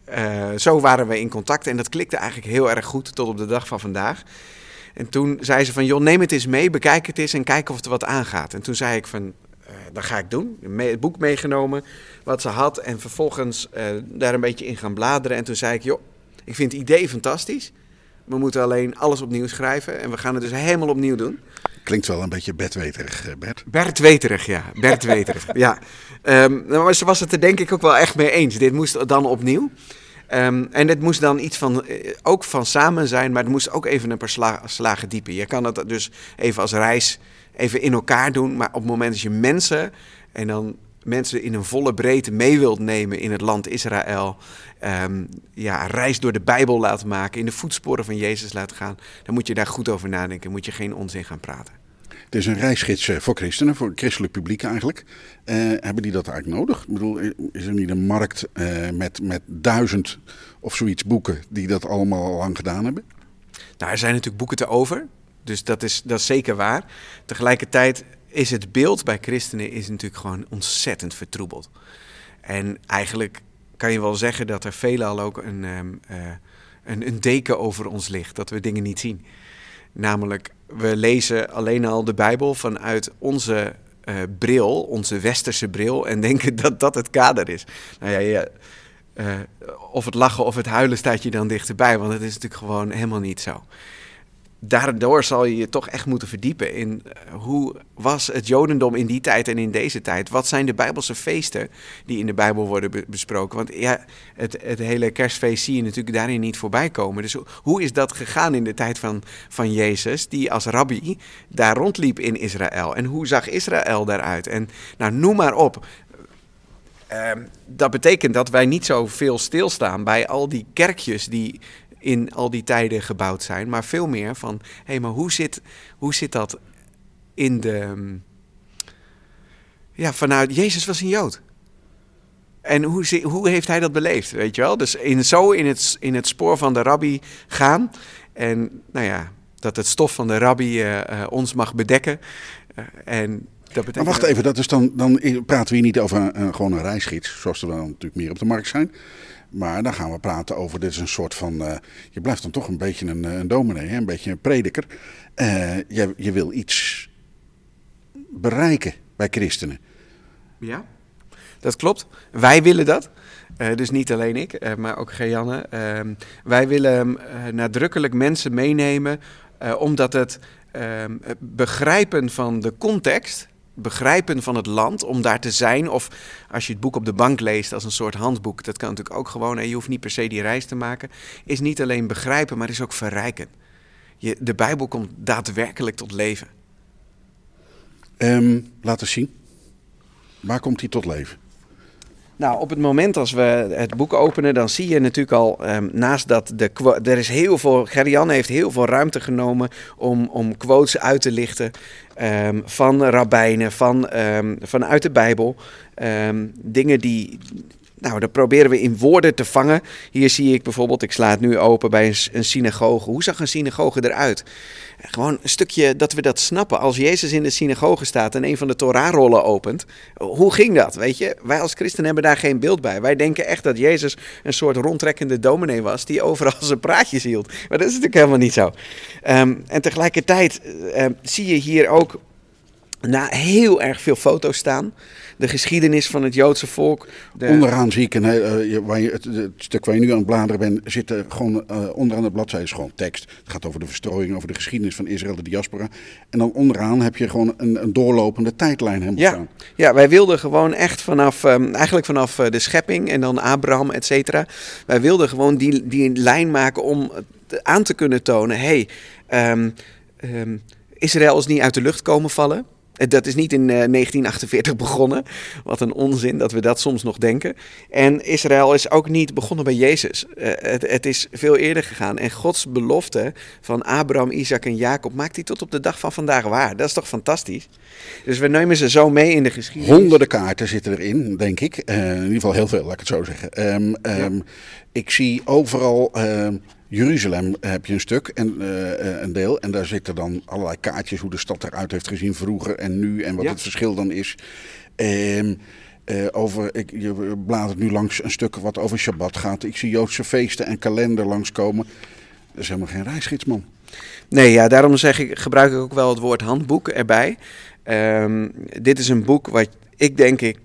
eh, zo waren we in contact en dat klikte eigenlijk heel erg goed tot op de dag van vandaag. En toen zei ze van, joh, neem het eens mee, bekijk het eens en kijk of er wat aangaat. En toen zei ik van, eh, dat ga ik doen. Me- Het boek meegenomen, wat ze had en vervolgens eh, daar een beetje in gaan bladeren. En toen zei ik, joh, ik vind het idee fantastisch. We moeten alleen alles opnieuw schrijven en we gaan het dus helemaal opnieuw doen. Klinkt wel een beetje bedweterig, eh, Bert. Bert Weterig, ja. Bert Weterig, ja. Nou, maar ze was het er denk ik ook wel echt mee eens. Dit moest dan opnieuw. Ehm, en het moest dan iets van, ook van samen zijn, maar het moest ook even een paar sla- slagen dieper. Je kan het dus even als reis even in elkaar doen, maar op het moment dat je mensen en dan mensen in een volle breedte mee wilt nemen in het land Israël, ehm, ja, reis door de Bijbel laat maken, in de voetsporen van Jezus laat gaan, dan moet je daar goed over nadenken, moet je geen onzin gaan praten. Het is een reisgids eh, voor christenen, voor het christelijk publiek eigenlijk. Eh, hebben die dat eigenlijk nodig? Ik bedoel, is er niet een markt eh, met, met duizend of zoiets boeken die dat allemaal al lang gedaan hebben? Nou, er zijn natuurlijk boeken te over. Dus dat is, dat zeker waar. Tegelijkertijd is het beeld bij christenen is natuurlijk gewoon ontzettend vertroebeld. En eigenlijk kan je wel zeggen dat er veelal ook een, ehm, eh, een, een deken over ons ligt. Dat we dingen niet zien. Namelijk, we lezen alleen al de Bijbel vanuit onze eh, bril, onze westerse bril, en denken dat dat het kader is. Nou ja eh, of het lachen of het huilen staat je dan dichterbij, want het is natuurlijk gewoon helemaal niet zo. Daardoor zal je je toch echt moeten verdiepen in eh, hoe was het Jodendom in die tijd en in deze tijd? Wat zijn de Bijbelse feesten die in de Bijbel worden be- besproken? Want ja, het, het hele kerstfeest zie je natuurlijk daarin niet voorbij komen. Dus ho- hoe is dat gegaan in de tijd van, van Jezus, die als rabbi daar rondliep in Israël? En hoe zag Israël daaruit? En nou, noem maar op. Ehm, dat betekent dat wij niet zoveel stilstaan bij al die kerkjes die in al die tijden gebouwd zijn, maar veel meer van, hé, hey, maar hoe zit, hoe zit dat in de, ehm, ja, vanuit, Jezus was een Jood. En hoe, hoe heeft hij dat beleefd, weet je wel? Dus in, zo in het, in het spoor van de rabbi gaan en, nou ja, dat het stof van de rabbi eh, eh, ons mag bedekken. Eh, en dat betekent... Maar wacht even, dat is dan, dan praten we hier niet over een- gewoon een reisgids, zoals er dan natuurlijk meer op de markt zijn. Maar dan gaan we praten over, dit is een soort van, eh, je blijft dan toch een beetje een, eh, een dominee, een beetje een prediker. Eh, je, je wil iets bereiken bij christenen. Ja, dat klopt. Wij willen dat. Dus niet alleen ik, maar ook Gejanne. Ehm, wij willen eh, nadrukkelijk mensen meenemen, omdat ehm, het begrijpen van de context, begrijpen van het land, om daar te zijn, of als je het boek op de bank leest als een soort handboek, dat kan natuurlijk ook gewoon, en je hoeft niet per se die reis te maken, is niet alleen begrijpen, maar is ook verrijken. Je, de Bijbel komt daadwerkelijk tot leven. Ehm, laat eens zien. Waar komt hij tot leven? Nou, op het moment als we het boek openen, dan zie je natuurlijk al ehm, naast dat de er is heel veel. Gerianne heeft heel veel ruimte genomen om, om quotes uit te lichten ehm, van rabbijnen, van, ehm, vanuit de Bijbel. Dingen die nou, dat proberen we in woorden te vangen. Hier zie ik bijvoorbeeld, ik sla het nu open bij een, synagoge. Hoe zag een synagoge eruit? Gewoon een stukje dat we dat snappen. Als Jezus in de synagoge staat en een van de Torah-rollen opent, hoe ging dat? Weet je, wij als christen hebben daar geen beeld bij. Wij denken echt dat Jezus een soort rondtrekkende dominee was die overal zijn praatjes hield. Maar dat is natuurlijk helemaal niet zo. Ehm, en tegelijkertijd uh, zie je hier ook na heel erg veel foto's staan de geschiedenis van het Joodse volk. De... Onderaan zie ik een, uh, waar je, het, het, stuk waar je nu aan het bladeren bent, zit er gewoon uh, onderaan de bladzijde is gewoon tekst. Het gaat over de verstrooiing, over de geschiedenis van Israël, de diaspora. En dan onderaan heb je gewoon een, een doorlopende tijdlijn helemaal ja. staan. Ja, wij wilden gewoon echt vanaf, um, eigenlijk vanaf de schepping en dan Abraham, et cetera. Wij wilden gewoon die, die lijn maken om aan te kunnen tonen, hé, hey, um, um, Israël is niet uit de lucht komen vallen. Dat is niet in uh, 1948 begonnen. Wat een onzin dat we dat soms nog denken. En Israël is ook niet begonnen bij Jezus. Uh, het, het, is veel eerder gegaan. En Gods belofte van Abraham, Isaac en Jacob maakt hij tot op de dag van vandaag waar. Dat is toch fantastisch? Dus we nemen ze zo mee in de geschiedenis. Honderden kaarten zitten erin, denk ik. Uh, in ieder geval heel veel, laat ik het zo zeggen. Um, um, ja. Ik zie overal. Um, Jeruzalem heb je een stuk en uh, een deel. En daar zitten dan allerlei kaartjes hoe de stad eruit heeft gezien vroeger en nu. En wat ja. het verschil dan is. Um, uh, over, ik, je bladert nu langs een stuk wat over Shabbat gaat. Ik zie Joodse feesten en kalender langskomen. Dat is helemaal geen reisgids, man. Nee, ja, daarom zeg ik, gebruik ik ook wel het woord handboek erbij. Um, dit is een boek wat ik denk ik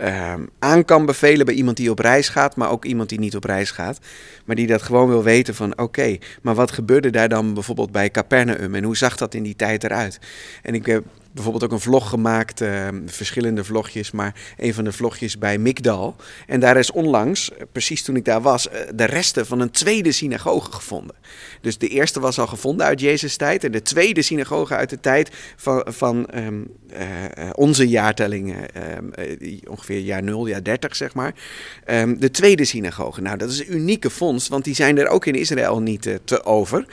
uh, aan kan bevelen bij iemand die op reis gaat, maar ook iemand die niet op reis gaat. Maar die dat gewoon wil weten van oké, maar wat gebeurde daar dan bijvoorbeeld bij Capernaum en hoe zag dat in die tijd eruit? En ik heb bijvoorbeeld ook een vlog gemaakt, uh, verschillende vlogjes, maar een van de vlogjes bij Mikdal. En daar is onlangs, precies toen ik daar was, de resten van een tweede synagoge gevonden. Dus de eerste was al gevonden uit Jezus' tijd en de tweede synagoge uit de tijd van, van uh, onze jaartelling, um, ongeveer jaar 0, jaar 30 zeg maar. Um, de tweede synagoge. Nou, dat is een unieke vondst, want die zijn er ook in Israël niet te over.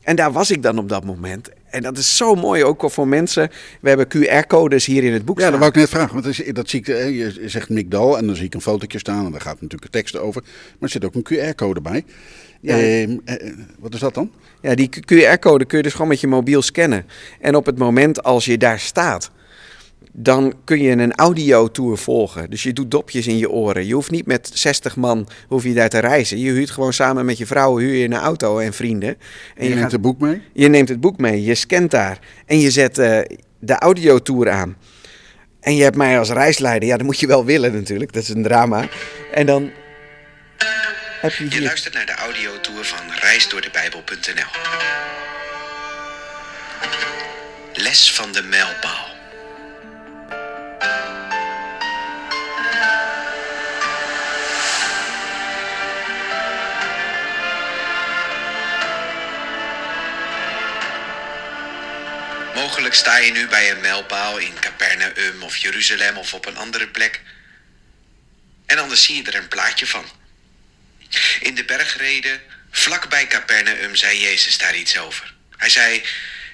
En daar was ik dan op dat moment. En dat is zo mooi ook voor mensen. We hebben QR-codes hier in het boek Ja, staan. dat wou ik net vragen. Want dat, is, dat zie ik, je zegt Mikdal en dan zie ik een fotootje staan. En daar gaat natuurlijk een tekst over. Maar er zit ook een QR-code bij. Ja. Eh, eh, wat is dat dan? Ja, die QR-code kun je dus gewoon met je mobiel scannen. En op het moment als je daar staat, dan kun je een audiotour volgen. Dus je doet dopjes in je oren. Je hoeft niet met 60 man hoef je daar te reizen. Je huurt gewoon samen met je vrouw huur je een auto en vrienden. En, en je, je neemt gaat, het boek mee? Je neemt het boek mee. Je scant daar. En je zet uh, de audiotour aan. En je hebt mij als reisleider. Ja, dat moet je wel willen natuurlijk. Dat is een drama. En dan heb je hier... Je luistert naar de audiotour van reisdoordebijbel.nl. Les van de mijlpaal. Mogelijk sta je nu bij een mijlpaal in Capernaum of Jeruzalem of op een andere plek. En anders zie je er een plaatje van. In de bergreden, vlak bij Capernaum, zei Jezus daar iets over. Hij zei: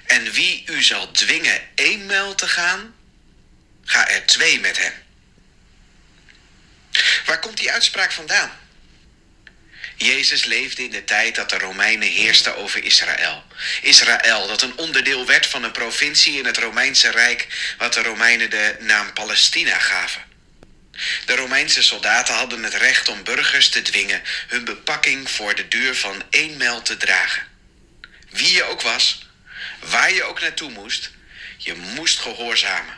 En wie u zal dwingen één mijl te gaan, ga er twee met hem. Waar komt die uitspraak vandaan? Jezus leefde in de tijd dat de Romeinen heersten over Israël. Israël, dat een onderdeel werd van een provincie in het Romeinse Rijk, wat de Romeinen de naam Palestina gaven. De Romeinse soldaten hadden het recht om burgers te dwingen hun bepakking voor de duur van één mijl te dragen. Wie je ook was, waar je ook naartoe moest, je moest gehoorzamen.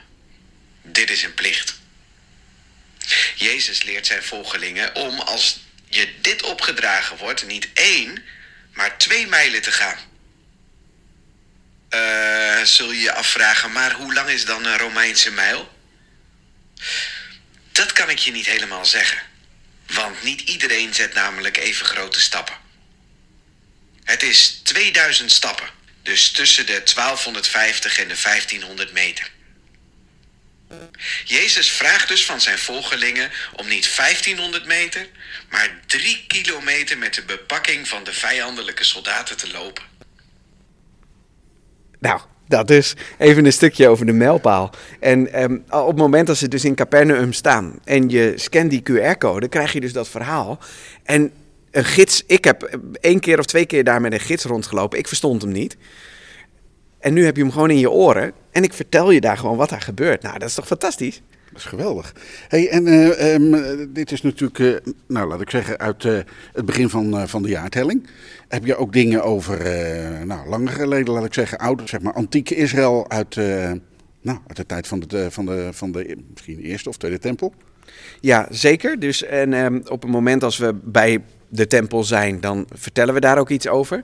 Dit is een plicht. Jezus leert zijn volgelingen om als je dit opgedragen wordt, niet één, maar twee mijlen te gaan. Uh, zul je je afvragen, maar hoe lang is dan een Romeinse mijl? Dat kan ik je niet helemaal zeggen. Want niet iedereen zet namelijk even grote stappen. Het is 2000 stappen, dus tussen de 1250 en de 1500 meter. Jezus vraagt dus van zijn volgelingen om niet 1500 meter, maar 3 kilometer met de bepakking van de vijandelijke soldaten te lopen. Nou, Dat dus. Even een stukje over de mijlpaal. En ehm, op het moment dat ze dus in Capernaum staan en je scant die QR-code, krijg je dus dat verhaal. En een gids, ik heb één keer of twee keer daar met een gids rondgelopen. Ik verstond hem niet. En nu heb je hem gewoon in je oren. En ik vertel je daar gewoon wat er gebeurt. Nou, dat is toch fantastisch? Dat is geweldig. Hey, en eh, ehm, dit is natuurlijk, eh, nou laat ik zeggen, uit eh, het begin van, van de jaartelling. Heb je ook dingen over, nou langer geleden, laat ik zeggen, oude, zeg maar, antieke Israël uit, nou, uit de tijd van de, van, de, van de misschien eerste of tweede tempel? Ja, zeker. Dus en, ehm, op het moment als we bij de tempel zijn, dan vertellen we daar ook iets over.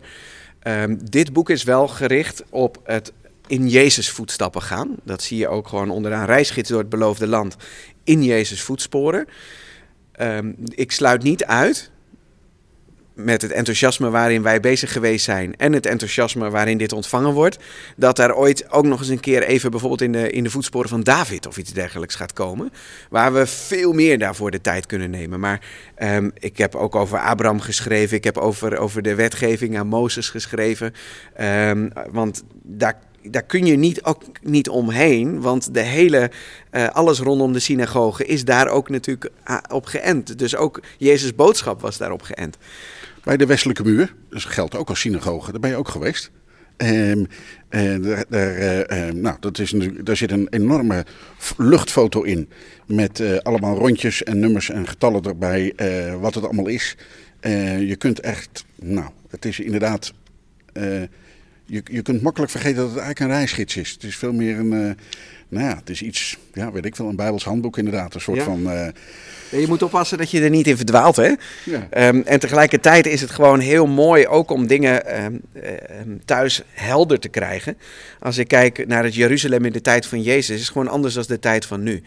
Ehm, dit boek is wel gericht op het in Jezus voetstappen gaan. Dat zie je ook gewoon onderaan reisgids door het beloofde land. In Jezus voetsporen. Ehm, ik sluit niet uit met het enthousiasme waarin wij bezig geweest zijn en het enthousiasme waarin dit ontvangen wordt, dat er ooit ook nog eens een keer even bijvoorbeeld in de, in de voetsporen van David of iets dergelijks gaat komen, waar we veel meer daarvoor de tijd kunnen nemen. Maar um, ik heb ook over Abraham geschreven, ik heb over, over de wetgeving aan Mozes geschreven, um, want daar daar kun je niet, ook niet omheen, want de hele, uh, alles rondom de synagoge is daar ook natuurlijk ah, op geënt. Dus ook Jezus' boodschap was daarop geënt. Bij de Westelijke Muur, dus geldt ook als synagoge, daar ben je ook geweest. Um, uh, daar, uh, nou, dat is daar zit een enorme luchtfoto in. Met allemaal rondjes en nummers en getallen erbij. wat het allemaal is. je kunt echt. Nou, het is inderdaad je, je kunt makkelijk vergeten dat het eigenlijk een reisgids is. Het is veel meer een, uh, nou ja, het is iets, ja, weet ik wel, een Bijbels handboek inderdaad. Een soort van... Uh... je moet oppassen dat je er niet in verdwaalt, hè? Ja. Um, en tegelijkertijd is het gewoon heel mooi ook om dingen um, um, thuis helder te krijgen. Als ik kijk naar het Jeruzalem in de tijd van Jezus, is het gewoon anders dan de tijd van nu.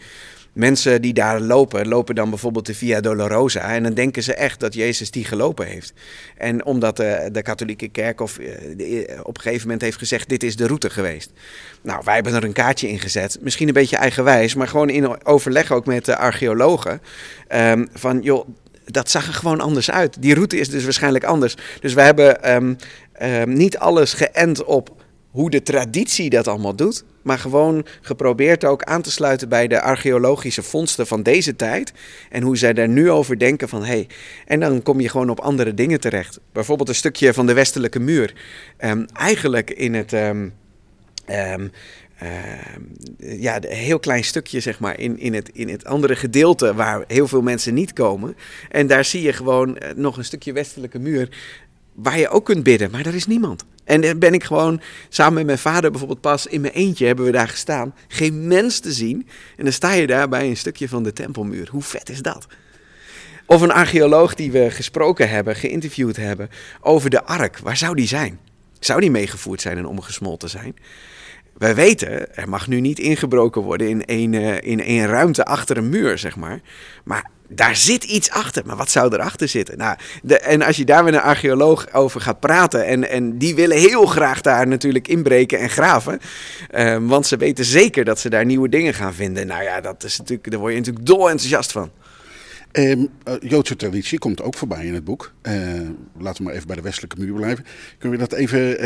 Mensen die daar lopen, lopen dan bijvoorbeeld de Via Dolorosa. En dan denken ze echt dat Jezus die gelopen heeft. En omdat de, de katholieke kerk of, eh, eh, op een gegeven moment heeft gezegd: dit is de route geweest. Nou, wij hebben er een kaartje in gezet. Misschien een beetje eigenwijs, maar gewoon in overleg ook met de archeologen. Um, van joh, dat zag er gewoon anders uit. Die route is dus waarschijnlijk anders. Dus we hebben um, um, niet alles geënt op hoe de traditie dat allemaal doet, maar gewoon geprobeerd ook aan te sluiten bij de archeologische vondsten van deze tijd en hoe zij daar nu over denken van hé, hey, en dan kom je gewoon op andere dingen terecht. Bijvoorbeeld een stukje van de westelijke muur. Um, eigenlijk in het um, um, ja, een heel klein stukje, zeg maar, in, in, het, in het andere gedeelte waar heel veel mensen niet komen. En daar zie je gewoon uh, nog een stukje westelijke muur waar je ook kunt bidden, maar daar is niemand. En dan ben ik gewoon samen met mijn vader bijvoorbeeld pas in mijn eentje hebben we daar gestaan. Geen mens te zien. En dan sta je daar bij een stukje van de tempelmuur. Hoe vet is dat? Of een archeoloog die we gesproken hebben, geïnterviewd hebben over de ark. Waar zou die zijn? Zou die meegevoerd zijn en omgesmolten zijn? Wij weten, er mag nu niet ingebroken worden in één, uh, in één ruimte achter een muur, zeg maar. Maar daar zit iets achter. Maar wat zou erachter zitten? Nou, de, en als je daar met een archeoloog over gaat praten. En, en die willen heel graag daar natuurlijk inbreken en graven. Uh, want ze weten zeker dat ze daar nieuwe dingen gaan vinden. Nou ja, dat is natuurlijk, daar word je natuurlijk dol enthousiast van. Um, Joodse traditie komt ook voorbij in het boek. Uh, laten we maar even bij de westelijke muur blijven. Kunnen we dat even.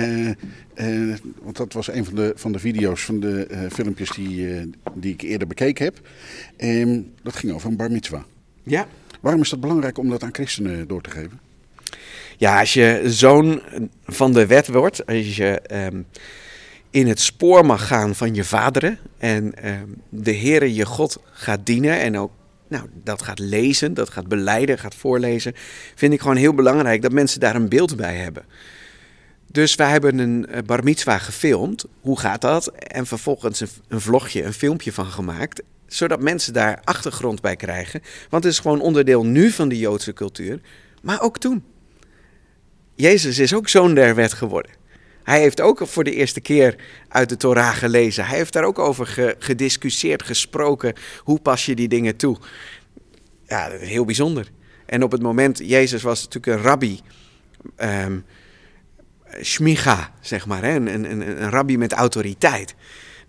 Uh, want dat was een van de, van de video's, van de filmpjes die, die ik eerder bekeken heb. Um, dat ging over een bar mitzwa. Ja. Waarom is dat belangrijk om dat aan christenen door te geven? Ja, als je zoon van de wet wordt, als je um, in het spoor mag gaan van je vaderen en um, de Heere je God gaat dienen en ook nou, dat gaat lezen, dat gaat beleiden, gaat voorlezen, vind ik gewoon heel belangrijk dat mensen daar een beeld bij hebben. Dus wij hebben een bar mitzwa gefilmd. Hoe gaat dat? En vervolgens een, een vlogje, een filmpje van gemaakt zodat mensen daar achtergrond bij krijgen. Want het is gewoon onderdeel nu van de Joodse cultuur, maar ook toen. Jezus is ook zoon der wet geworden. Hij heeft ook voor de eerste keer uit de Torah gelezen. Hij heeft daar ook over gediscussieerd, gesproken. Hoe pas je die dingen toe? Ja, heel bijzonder. En op het moment, Jezus was natuurlijk een rabbi. Um, shmicha, zeg maar. Hè? Een, een, een rabbi met autoriteit.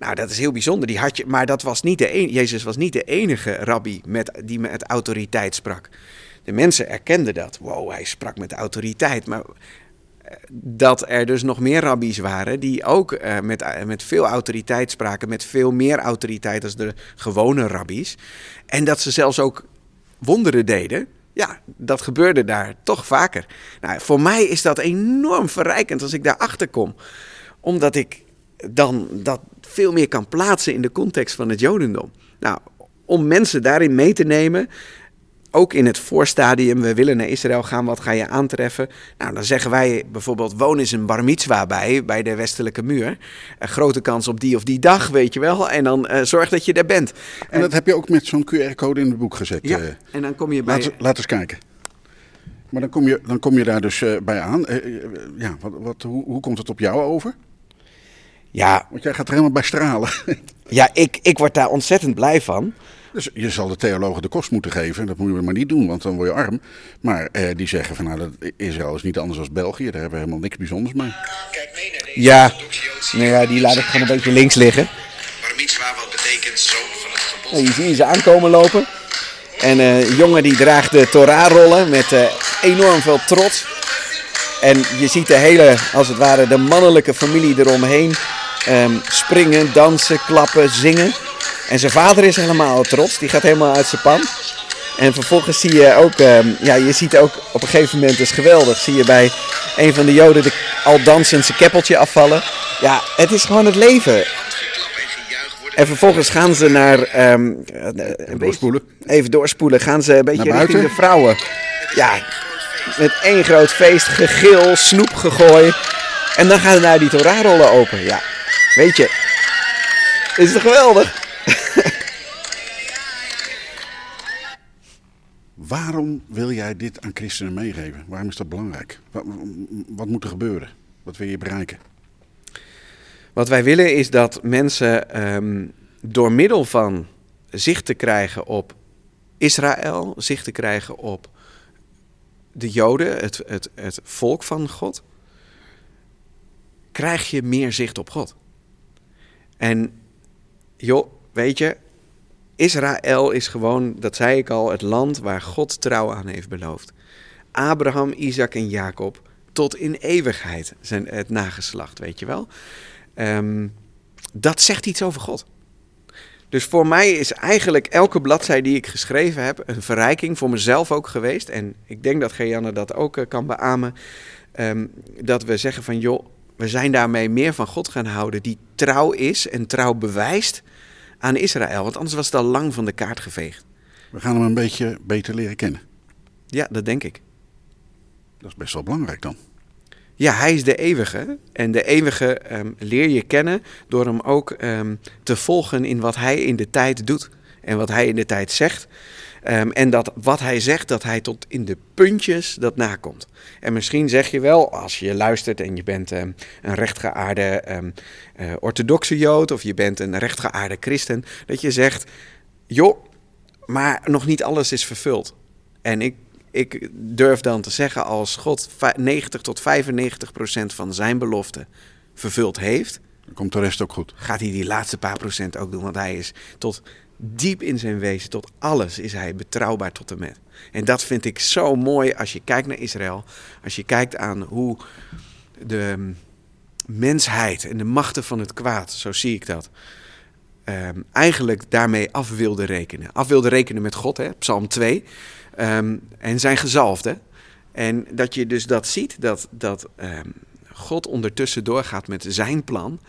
Nou, dat is heel bijzonder. Die had je, maar dat was niet de enige, Jezus was niet de enige rabbi met, die met autoriteit sprak. De mensen erkenden dat. Wow, hij sprak met autoriteit. Maar dat er dus nog meer rabbies waren die ook eh, met, eh, met veel autoriteit spraken, met veel meer autoriteit als de gewone rabbies. En dat ze zelfs ook wonderen deden. Ja, dat gebeurde daar toch vaker. Nou, voor mij is dat enorm verrijkend als ik daarachter kom. Omdat ik dan dat veel meer kan plaatsen in de context van het Jodendom. Nou, om mensen daarin mee te nemen, ook in het voorstadium, we willen naar Israël gaan, wat ga je aantreffen? Nou, dan zeggen wij bijvoorbeeld, woon eens een bar mitzwa bij, bij de westelijke muur. Een grote kans op die of die dag, weet je wel. En dan uh, zorg dat je er bent. En dat heb je ook met zo'n QR-code in het boek gezet. Ja, uh, en dan kom je bij... Laat, laat eens kijken. Maar dan kom je, dan kom je daar dus uh, bij aan. ja, wat, wat, hoe, hoe komt het op jou over? Ja. Want jij gaat er helemaal bij stralen. ja, ik, ik word daar ontzettend blij van. Dus je zal de theologen de kost moeten geven. Dat moet je maar niet doen, want dan word je arm. Maar eh, die zeggen van nou, dat Israël is niet anders dan België. Daar hebben we helemaal niks bijzonders mee. Kijk mee naar deze ja. Nou ja, die laat ik gewoon een beetje links liggen. Bar mitzwa, wat betekent zoon van het gebod. Nou, je ziet ze aankomen lopen. En een uh, jongen die draagt de Torah-rollen met uh, enorm veel trots. En je ziet de hele, als het ware, de mannelijke familie eromheen um, springen, dansen, klappen, zingen. En zijn vader is helemaal trots, die gaat helemaal uit zijn pan. En vervolgens zie je ook, um, ja, je ziet ook op een gegeven moment, is geweldig, zie je bij een van de joden de, al dansend zijn keppeltje afvallen. Ja, het is gewoon het leven. En vervolgens gaan ze naar... Um, even doorspoelen. Even doorspoelen. Gaan ze een beetje richting de vrouwen. Ja, met één groot feest, gegil, snoep gegooid. En dan gaan ze naar die Torah-rollen open. Ja, weet je. Is het geweldig? Waarom wil jij dit aan christenen meegeven? Waarom is dat belangrijk? Wat, wat, moet er gebeuren? Wat wil je bereiken? Wat wij willen is dat mensen um, door middel van zicht te krijgen op Israël, zicht te krijgen op de Joden, het, het, het volk van God, krijg je meer zicht op God. En joh, weet je, Israël is gewoon, dat zei ik al, het land waar God trouw aan heeft beloofd. Abraham, Isaac en Jacob tot in eeuwigheid zijn het nageslacht, weet je wel. Um, dat zegt iets over God. Dus voor mij is eigenlijk elke bladzij die ik geschreven heb een verrijking voor mezelf ook geweest. En ik denk dat Geanne dat ook uh, kan beamen. Um, dat we zeggen van joh, we zijn daarmee meer van God gaan houden die trouw is en trouw bewijst aan Israël. Want anders was het al lang van de kaart geveegd. We gaan hem een beetje beter leren kennen. Ja, dat denk ik. Dat is best wel belangrijk dan. Ja, hij is de eeuwige. En de eeuwige um, leer je kennen door hem ook um, te volgen in wat hij in de tijd doet. En wat hij in de tijd zegt. Um, en dat wat hij zegt, dat hij tot in de puntjes dat nakomt. En misschien zeg je wel, als je luistert en je bent um, een rechtgeaarde um, uh, orthodoxe jood of je bent een rechtgeaarde christen, dat je zegt, joh, maar nog niet alles is vervuld. En ik, ik durf dan te zeggen, als God 90 tot 95 procent van zijn belofte vervuld heeft, dan komt de rest ook goed. Gaat hij die laatste paar procent ook doen, want hij is tot diep in zijn wezen, tot alles is hij betrouwbaar tot en met. En dat vind ik zo mooi als je kijkt naar Israël. Als je kijkt aan hoe de mensheid en de machten van het kwaad, zo zie ik dat, um, eigenlijk daarmee af wilde rekenen. Af wilde rekenen met God, hè? Psalm 2. Um, en zijn gezalfde. En dat je dus dat ziet, dat, dat um, God ondertussen doorgaat met zijn plan.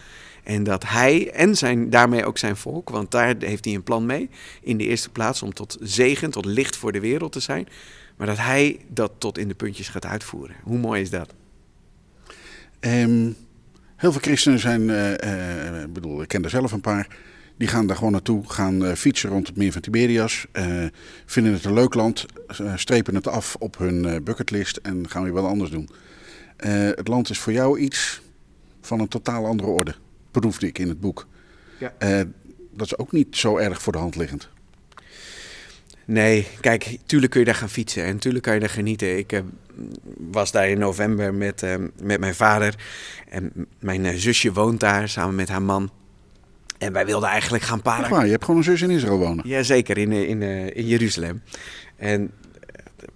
En dat hij en zijn, daarmee ook zijn volk, want daar heeft hij een plan mee, in de eerste plaats om tot zegen, tot licht voor de wereld te zijn. Maar dat hij dat tot in de puntjes gaat uitvoeren. Hoe mooi is dat? Um, heel veel christenen zijn, uh, uh, bedoel, ik ken er zelf een paar, die gaan daar gewoon naartoe, gaan uh, fietsen rond het meer van Tiberias, vinden het een leuk land, strepen het af op hun bucketlist en gaan weer wat anders doen. het land is voor jou iets van een totaal andere orde proefde ik in het boek. Ja. Uh, dat is ook niet zo erg voor de hand liggend. Nee, kijk, tuurlijk kun je daar gaan fietsen en tuurlijk kan je daar genieten. Ik uh, was daar in november met, uh, met mijn vader en mijn zusje woont daar samen met haar man. En wij wilden eigenlijk gaan paren. Je hebt gewoon een zus in Israël wonen? Jazeker, in, in, in Jeruzalem. En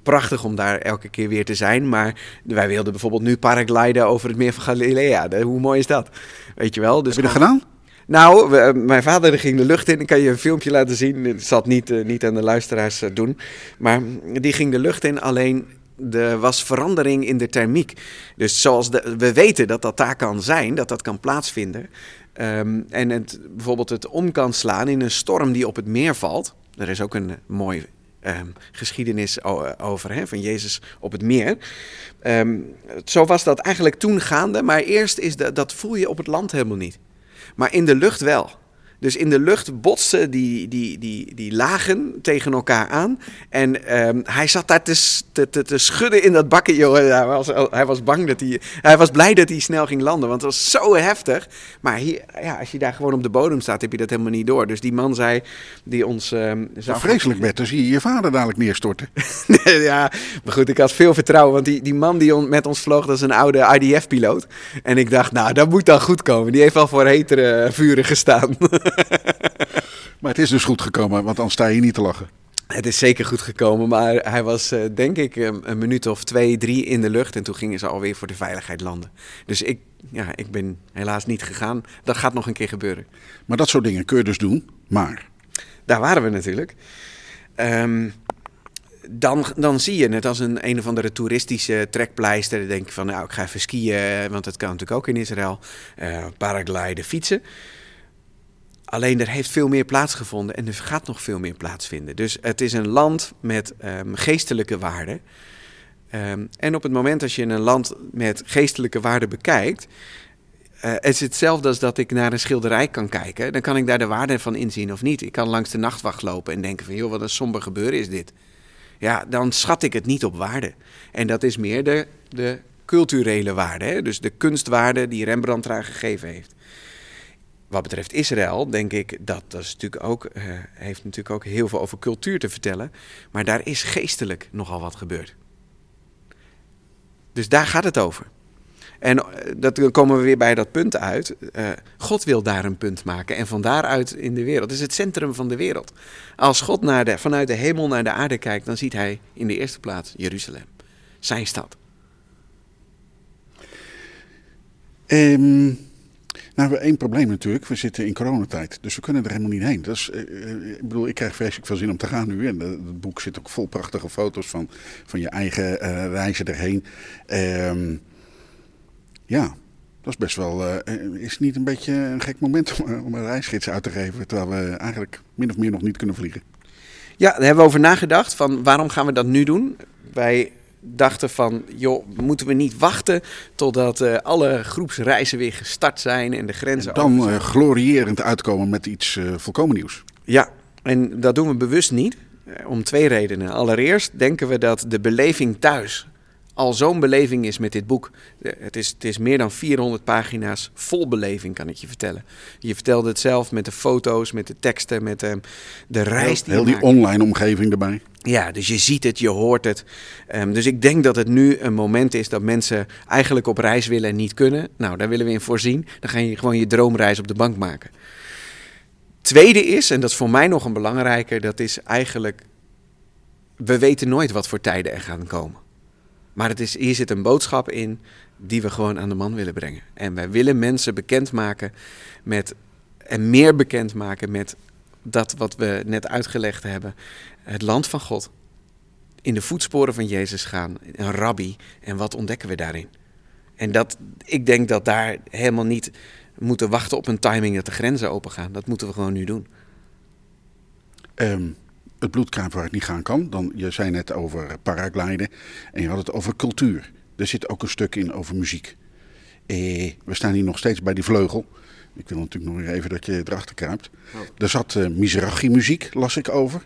prachtig om daar elke keer weer te zijn. Maar wij wilden bijvoorbeeld nu paragliden over het meer van Galilea. Hoe mooi is dat? Weet je wel? Dus Heb je dat gedaan? nou, we- mijn vader ging de lucht in. Ik kan je een filmpje laten zien. Het niet, eh, niet aan de luisteraars eh, doen. Maar die ging de lucht in, alleen er was verandering in de thermiek. Dus zoals de, we weten dat dat daar kan zijn, dat dat kan plaatsvinden. Ehm, en het, bijvoorbeeld het om kan slaan in een storm die op het meer valt. Er is ook een mooi ehm, geschiedenis over hè, van Jezus op het meer. Ehm, zo was dat eigenlijk toen gaande, maar eerst is de, dat voel je op het land helemaal niet. Maar in de lucht wel. Dus in de lucht botsten die, die, die, die lagen tegen elkaar aan. En ehm, hij zat daar te, te, te, te schudden in dat bakken, joh. Hij was, hij was bang dat hij... Hij was blij dat hij snel ging landen, want het was zo heftig. Maar hier, ja, als je daar gewoon op de bodem staat, heb je dat helemaal niet door. Dus die man zei, die ons... zou- vreselijk werd, dan zie je je vader dadelijk neerstorten. Nee, ja, maar goed, ik had veel vertrouwen. Want die, die man die on- met ons vloog, dat is een oude IDF-piloot. En ik dacht, nou, dat moet dan goed komen. Die heeft al voor hetere vuren gestaan. Maar het is dus goed gekomen, want dan sta je niet te lachen. Het is zeker goed gekomen, maar hij was eh, denk ik een, minuut of twee, drie in de lucht. En toen gingen ze alweer voor de veiligheid landen. Dus ik, ja, ik ben helaas niet gegaan. Dat gaat nog een keer gebeuren. Maar dat soort dingen kun je dus doen. Maar Daar waren we natuurlijk. Ehm, dan, dan zie je het als een een of andere toeristische trekpleister. Dan denk je van, nou, ik ga even skiën, want dat kan natuurlijk ook in Israël. Eh paragliden, fietsen. Alleen er heeft veel meer plaatsgevonden en er gaat nog veel meer plaatsvinden. Dus het is een land met ehm, geestelijke waarden. Ehm, en op het moment als je een land met geestelijke waarden bekijkt, eh, het is hetzelfde als dat ik naar een schilderij kan kijken. Dan kan ik daar de waarde van inzien of niet. Ik kan langs de nachtwacht lopen en denken van, joh, wat een somber gebeuren is dit. Ja, dan schat ik het niet op waarde. En dat is meer de, de culturele waarde, hè? dus de kunstwaarde die Rembrandt eraan gegeven heeft. Wat betreft Israël, denk ik dat dat is natuurlijk ook, eh, heeft natuurlijk ook heel veel over cultuur te vertellen. Maar daar is geestelijk nogal wat gebeurd. Dus daar gaat het over. En eh, dat, dan komen we weer bij dat punt uit. Eh, God wil daar een punt maken en van daaruit in de wereld. Het is het centrum van de wereld. Als God naar de, vanuit de hemel naar de aarde kijkt, dan ziet hij in de eerste plaats Jeruzalem. Zijn stad. Ehm, nou, we hebben één probleem natuurlijk. We zitten in coronatijd, dus we kunnen er helemaal niet heen. Eh, ik bedoel, ik krijg vreselijk veel zin om te gaan nu. En eh, het boek zit ook vol prachtige foto's van, van je eigen reizen erheen. Ehm, ja, dat is best wel. eh, is niet een beetje een gek moment om, om een reisgids uit te geven, terwijl we eigenlijk min of meer nog niet kunnen vliegen? Ja, daar hebben we over nagedacht. Van waarom gaan we dat nu doen? Wij dachten van, joh, moeten we niet wachten totdat eh, alle groepsreizen weer gestart zijn en de grenzen open Dan zijn? eh, glorierend uitkomen met iets eh, volkomen nieuws. Ja, en dat doen we bewust niet. Om twee redenen. Allereerst denken we dat de beleving thuis al zo'n beleving is met dit boek. Het is, het is meer dan 400 pagina's vol beleving, kan ik je vertellen. Je vertelde het zelf met de foto's, met de teksten, met eh, de reis die Heel die online omgeving erbij. Ja, dus je ziet het, je hoort het. Ehm, dus ik denk dat het nu een moment is dat mensen eigenlijk op reis willen en niet kunnen. Nou, daar willen we in voorzien. Dan ga je gewoon je droomreis op de bank maken. Tweede is, en dat is voor mij nog een belangrijker, dat is eigenlijk, we weten nooit wat voor tijden er gaan komen. Maar het is, hier zit een boodschap in die we gewoon aan de man willen brengen. En wij willen mensen bekendmaken met, en meer bekendmaken met dat wat we net uitgelegd hebben. Het land van God. In de voetsporen van Jezus gaan. Een rabbi. En wat ontdekken we daarin? En dat, ik denk dat daar helemaal niet moeten wachten op een timing dat de grenzen open gaan. Dat moeten we gewoon nu doen. Ehm, het bloedkruip waar het niet gaan kan. Dan, je zei net over paragliden en je had het over cultuur. Er zit ook een stuk in over muziek. Eh, we staan hier nog steeds bij die vleugel. Ik wil natuurlijk nog even dat je erachter kruipt. Er zat eh Mizrahi muziek, las ik over.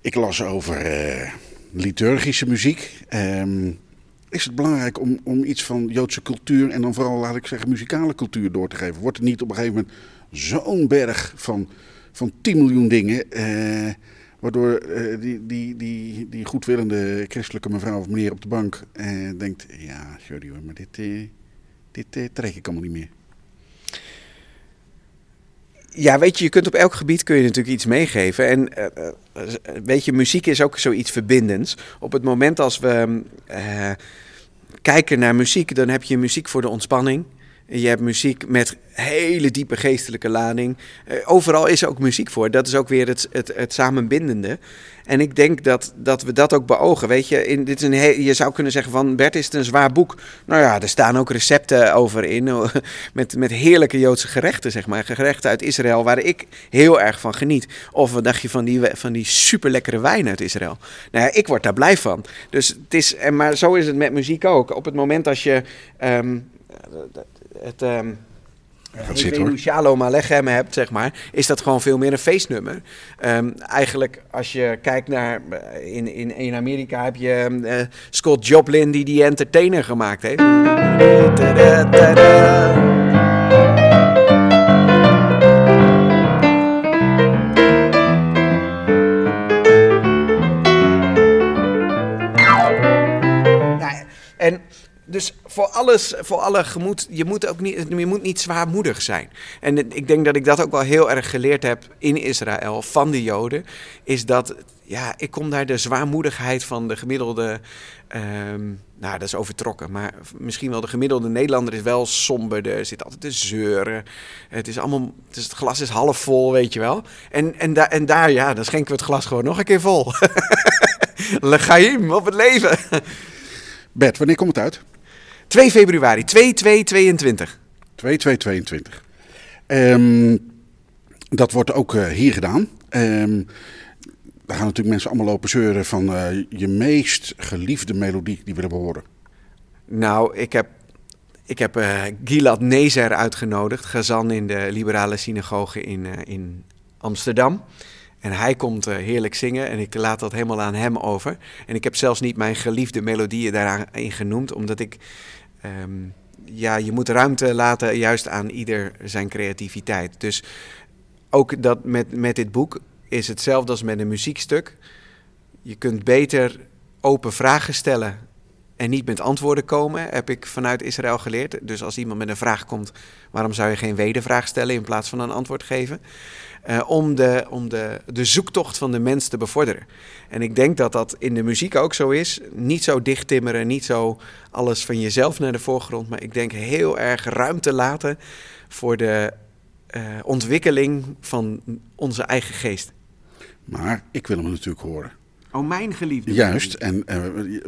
Ik las over eh, liturgische muziek. Ehm, is het belangrijk om, om iets van Joodse cultuur en dan vooral, laat ik zeggen, muzikale cultuur door te geven? Wordt het niet op een gegeven moment zo'n berg van, van 10 miljoen dingen, eh, waardoor eh, die, die, die, die goedwillende christelijke mevrouw of meneer op de bank eh, denkt, ja, sorry hoor, maar dit, eh, dit eh, trek ik allemaal niet meer. Ja, weet je, je kunt op elk gebied kun je natuurlijk iets meegeven. En eh, eh, weet je, muziek is ook zoiets verbindends. Op het moment als we eh, kijken naar muziek, dan heb je muziek voor de ontspanning. Je hebt muziek met hele diepe geestelijke lading. Eh, overal is er ook muziek voor. Dat is ook weer het, het, het samenbindende. En ik denk dat, dat we dat ook beogen. Weet je, in, dit een je zou kunnen zeggen van Bert is het een zwaar boek. Nou ja, er staan ook recepten over in. Met, met heerlijke Joodse gerechten, zeg maar. Gerechten uit Israël waar ik heel erg van geniet. Of wat dacht je van die, van die super lekkere wijn uit Israël? Nou ja, ik word daar blij van. Dus het is, maar zo is het met muziek ook. Op het moment als je ehm, het. ehm Gaat zitten, hoor. Shalom Alechem hebt, zeg maar, is dat gewoon veel meer een feestnummer. Ehm, eigenlijk, als je kijkt naar, eh, in, in, in Amerika heb je eh, Scott Joplin die die entertainer gemaakt heeft. Dus voor alles, voor alle gemoed, je moet ook niet, je moet niet zwaarmoedig zijn. En ik denk dat ik dat ook wel heel erg geleerd heb in Israël van de Joden, is dat, ja, ik kom daar de zwaarmoedigheid van de gemiddelde, ehm, nou dat is overtrokken, maar misschien wel de gemiddelde Nederlander is wel somberder, er zit altijd te zeuren, het is allemaal, het, glas is half vol, weet je wel. En, en, daar en daar, ja, dan schenken we het glas gewoon nog een keer vol. Lechaim op het leven. Bert, wanneer komt het uit? 2 februari, 2222. 2222. Ehm dat wordt ook eh, hier gedaan. Ehm daar gaan natuurlijk mensen allemaal lopen zeuren van eh, je meest geliefde melodie die we horen. Nou, ik heb, ik heb eh, Gilad Nezer uitgenodigd, gezan in de liberale synagoge in, in Amsterdam. En hij komt eh, heerlijk zingen en ik laat dat helemaal aan hem over. En ik heb zelfs niet mijn geliefde melodieën daarin genoemd, omdat ik... ehm, ja, je moet ruimte laten juist aan ieder zijn creativiteit. Dus ook dat met, met dit boek is hetzelfde als met een muziekstuk. Je kunt beter open vragen stellen en niet met antwoorden komen, heb ik vanuit Israël geleerd. Dus als iemand met een vraag komt, waarom zou je geen wedervraag stellen in plaats van een antwoord geven? Eh, om de, om de, de zoektocht van de mens te bevorderen. En ik denk dat dat in de muziek ook zo is. Niet zo dichttimmeren, niet zo alles van jezelf naar de voorgrond. Maar ik denk heel erg ruimte laten voor de eh, ontwikkeling van onze eigen geest. Maar ik wil hem natuurlijk horen. Oh, mijn geliefde. Juist, en eh,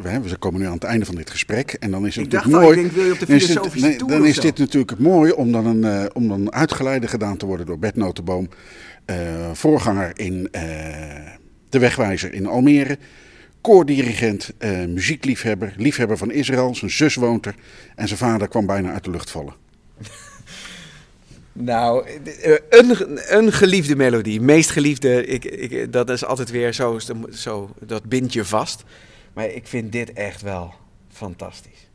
we, we komen nu aan het einde van dit gesprek. En dan is het Ik natuurlijk dacht mooi. ik denk, wil je op de dan is het- filosofische nee, toer Dan is dit natuurlijk mooi om dan, een, eh, om dan uitgeleide gedaan te worden door Bert Notenboom. eh, voorganger in De Wegwijzer in Almere. Koordirigent, muziekliefhebber, liefhebber van Israël. Zijn zus woont er. En zijn vader kwam bijna uit de lucht vallen. Nou, eh, een, een geliefde melodie, meest geliefde, ik, ik, dat is altijd weer zo, zo, dat bindt je vast. Maar ik vind dit echt wel fantastisch.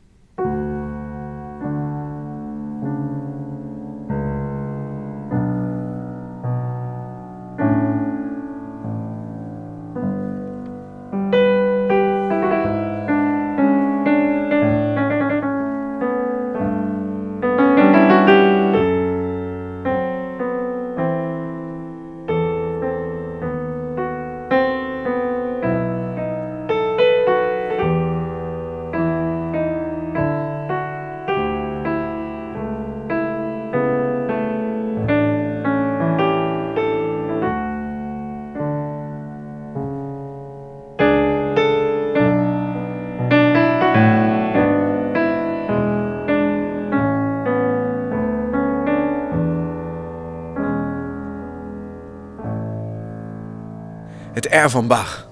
Van Bach.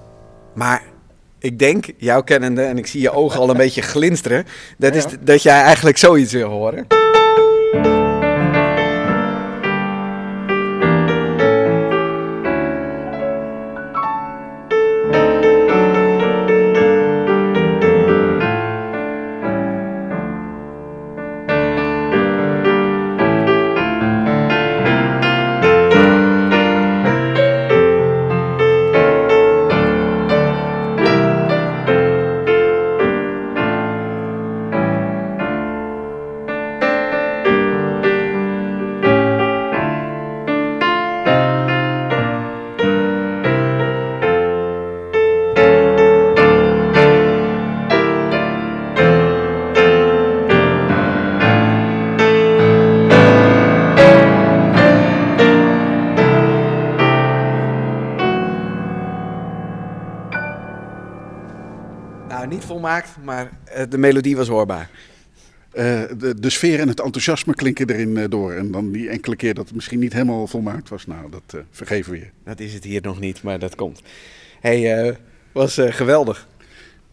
Maar ik denk, jou kennende, en ik zie je ogen al een beetje glinsteren, dat, is, dat jij eigenlijk zoiets wil horen. De melodie was hoorbaar. Eh, de, de sfeer en het enthousiasme klinken erin eh, door. En dan die enkele keer dat het misschien niet helemaal volmaakt was. Nou, dat eh, vergeven we je. Dat is het hier nog niet, maar dat komt. hey, eh, was eh, geweldig.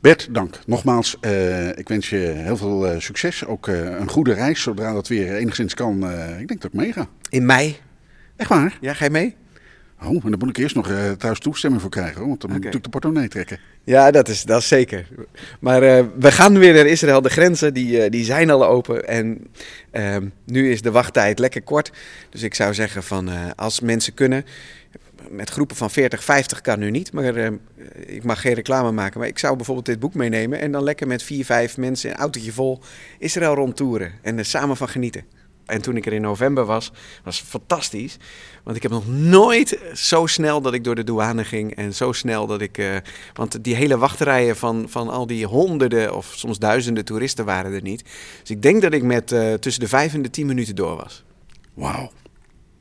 Bert, dank. Nogmaals, eh, ik wens je heel veel eh, succes. Ook eh, een goede reis, zodra dat weer enigszins kan. Eh, ik denk dat ik meega. In mei. Echt waar? Ja, ga je mee? Oh, en daar moet ik eerst nog eh, thuis toestemming voor krijgen. Hoor, want dan moet ik natuurlijk de portemonnee trekken. Ja, dat is, dat is zeker. Maar eh, we gaan weer naar Israël. De grenzen die, eh, die zijn al open. En ehm, nu is de wachttijd lekker kort. Dus ik zou zeggen van eh, als mensen kunnen. Met groepen van 40, 50 kan nu niet. Maar eh, ik mag geen reclame maken. Maar ik zou bijvoorbeeld dit boek meenemen. En dan lekker met vier, vijf mensen een autootje vol Israël rondtoeren. En er samen van genieten. En toen ik er in november was, was fantastisch. Want ik heb nog nooit zo snel dat ik door de douane ging. En zo snel dat ik. eh, want die hele wachtrijen van, van al die honderden of soms duizenden toeristen waren er niet. Dus ik denk dat ik met eh, tussen de vijf en de tien minuten door was. Wauw.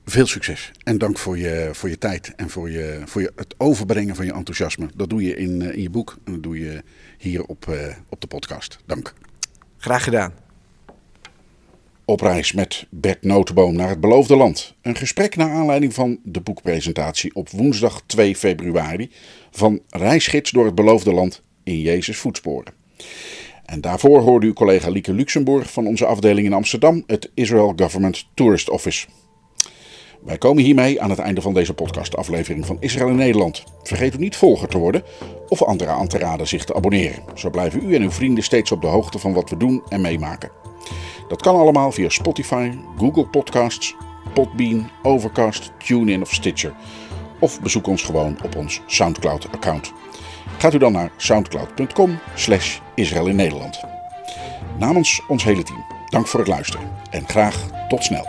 Veel succes. En dank voor je, voor je tijd en voor, je, voor je, het overbrengen van je enthousiasme. Dat doe je in, eh, in je boek en dat doe je hier op, op de podcast. Dank. Graag gedaan. Op reis met Bert Notenboom naar het beloofde land. Een gesprek naar aanleiding van de boekpresentatie op woensdag 2 februari van Reisgids door het beloofde land in Jezus voetsporen. En daarvoor hoorde uw collega Lieke Luxemburg van onze afdeling in Amsterdam, het Israel Government Tourist Office. Wij komen hiermee aan het einde van deze podcastaflevering van Israël in Nederland. Vergeet u niet volger te worden of anderen aan te raden zich te abonneren. Zo blijven u en uw vrienden steeds op de hoogte van wat we doen en meemaken. Dat kan allemaal via Spotify, Google Podcasts, Podbean, Overcast, TuneIn of Stitcher. Of bezoek ons gewoon op ons Soundcloud-account. Gaat u dan naar soundcloud.com slash Israël in Nederland. Namens ons hele team, dank voor het luisteren en graag tot snel.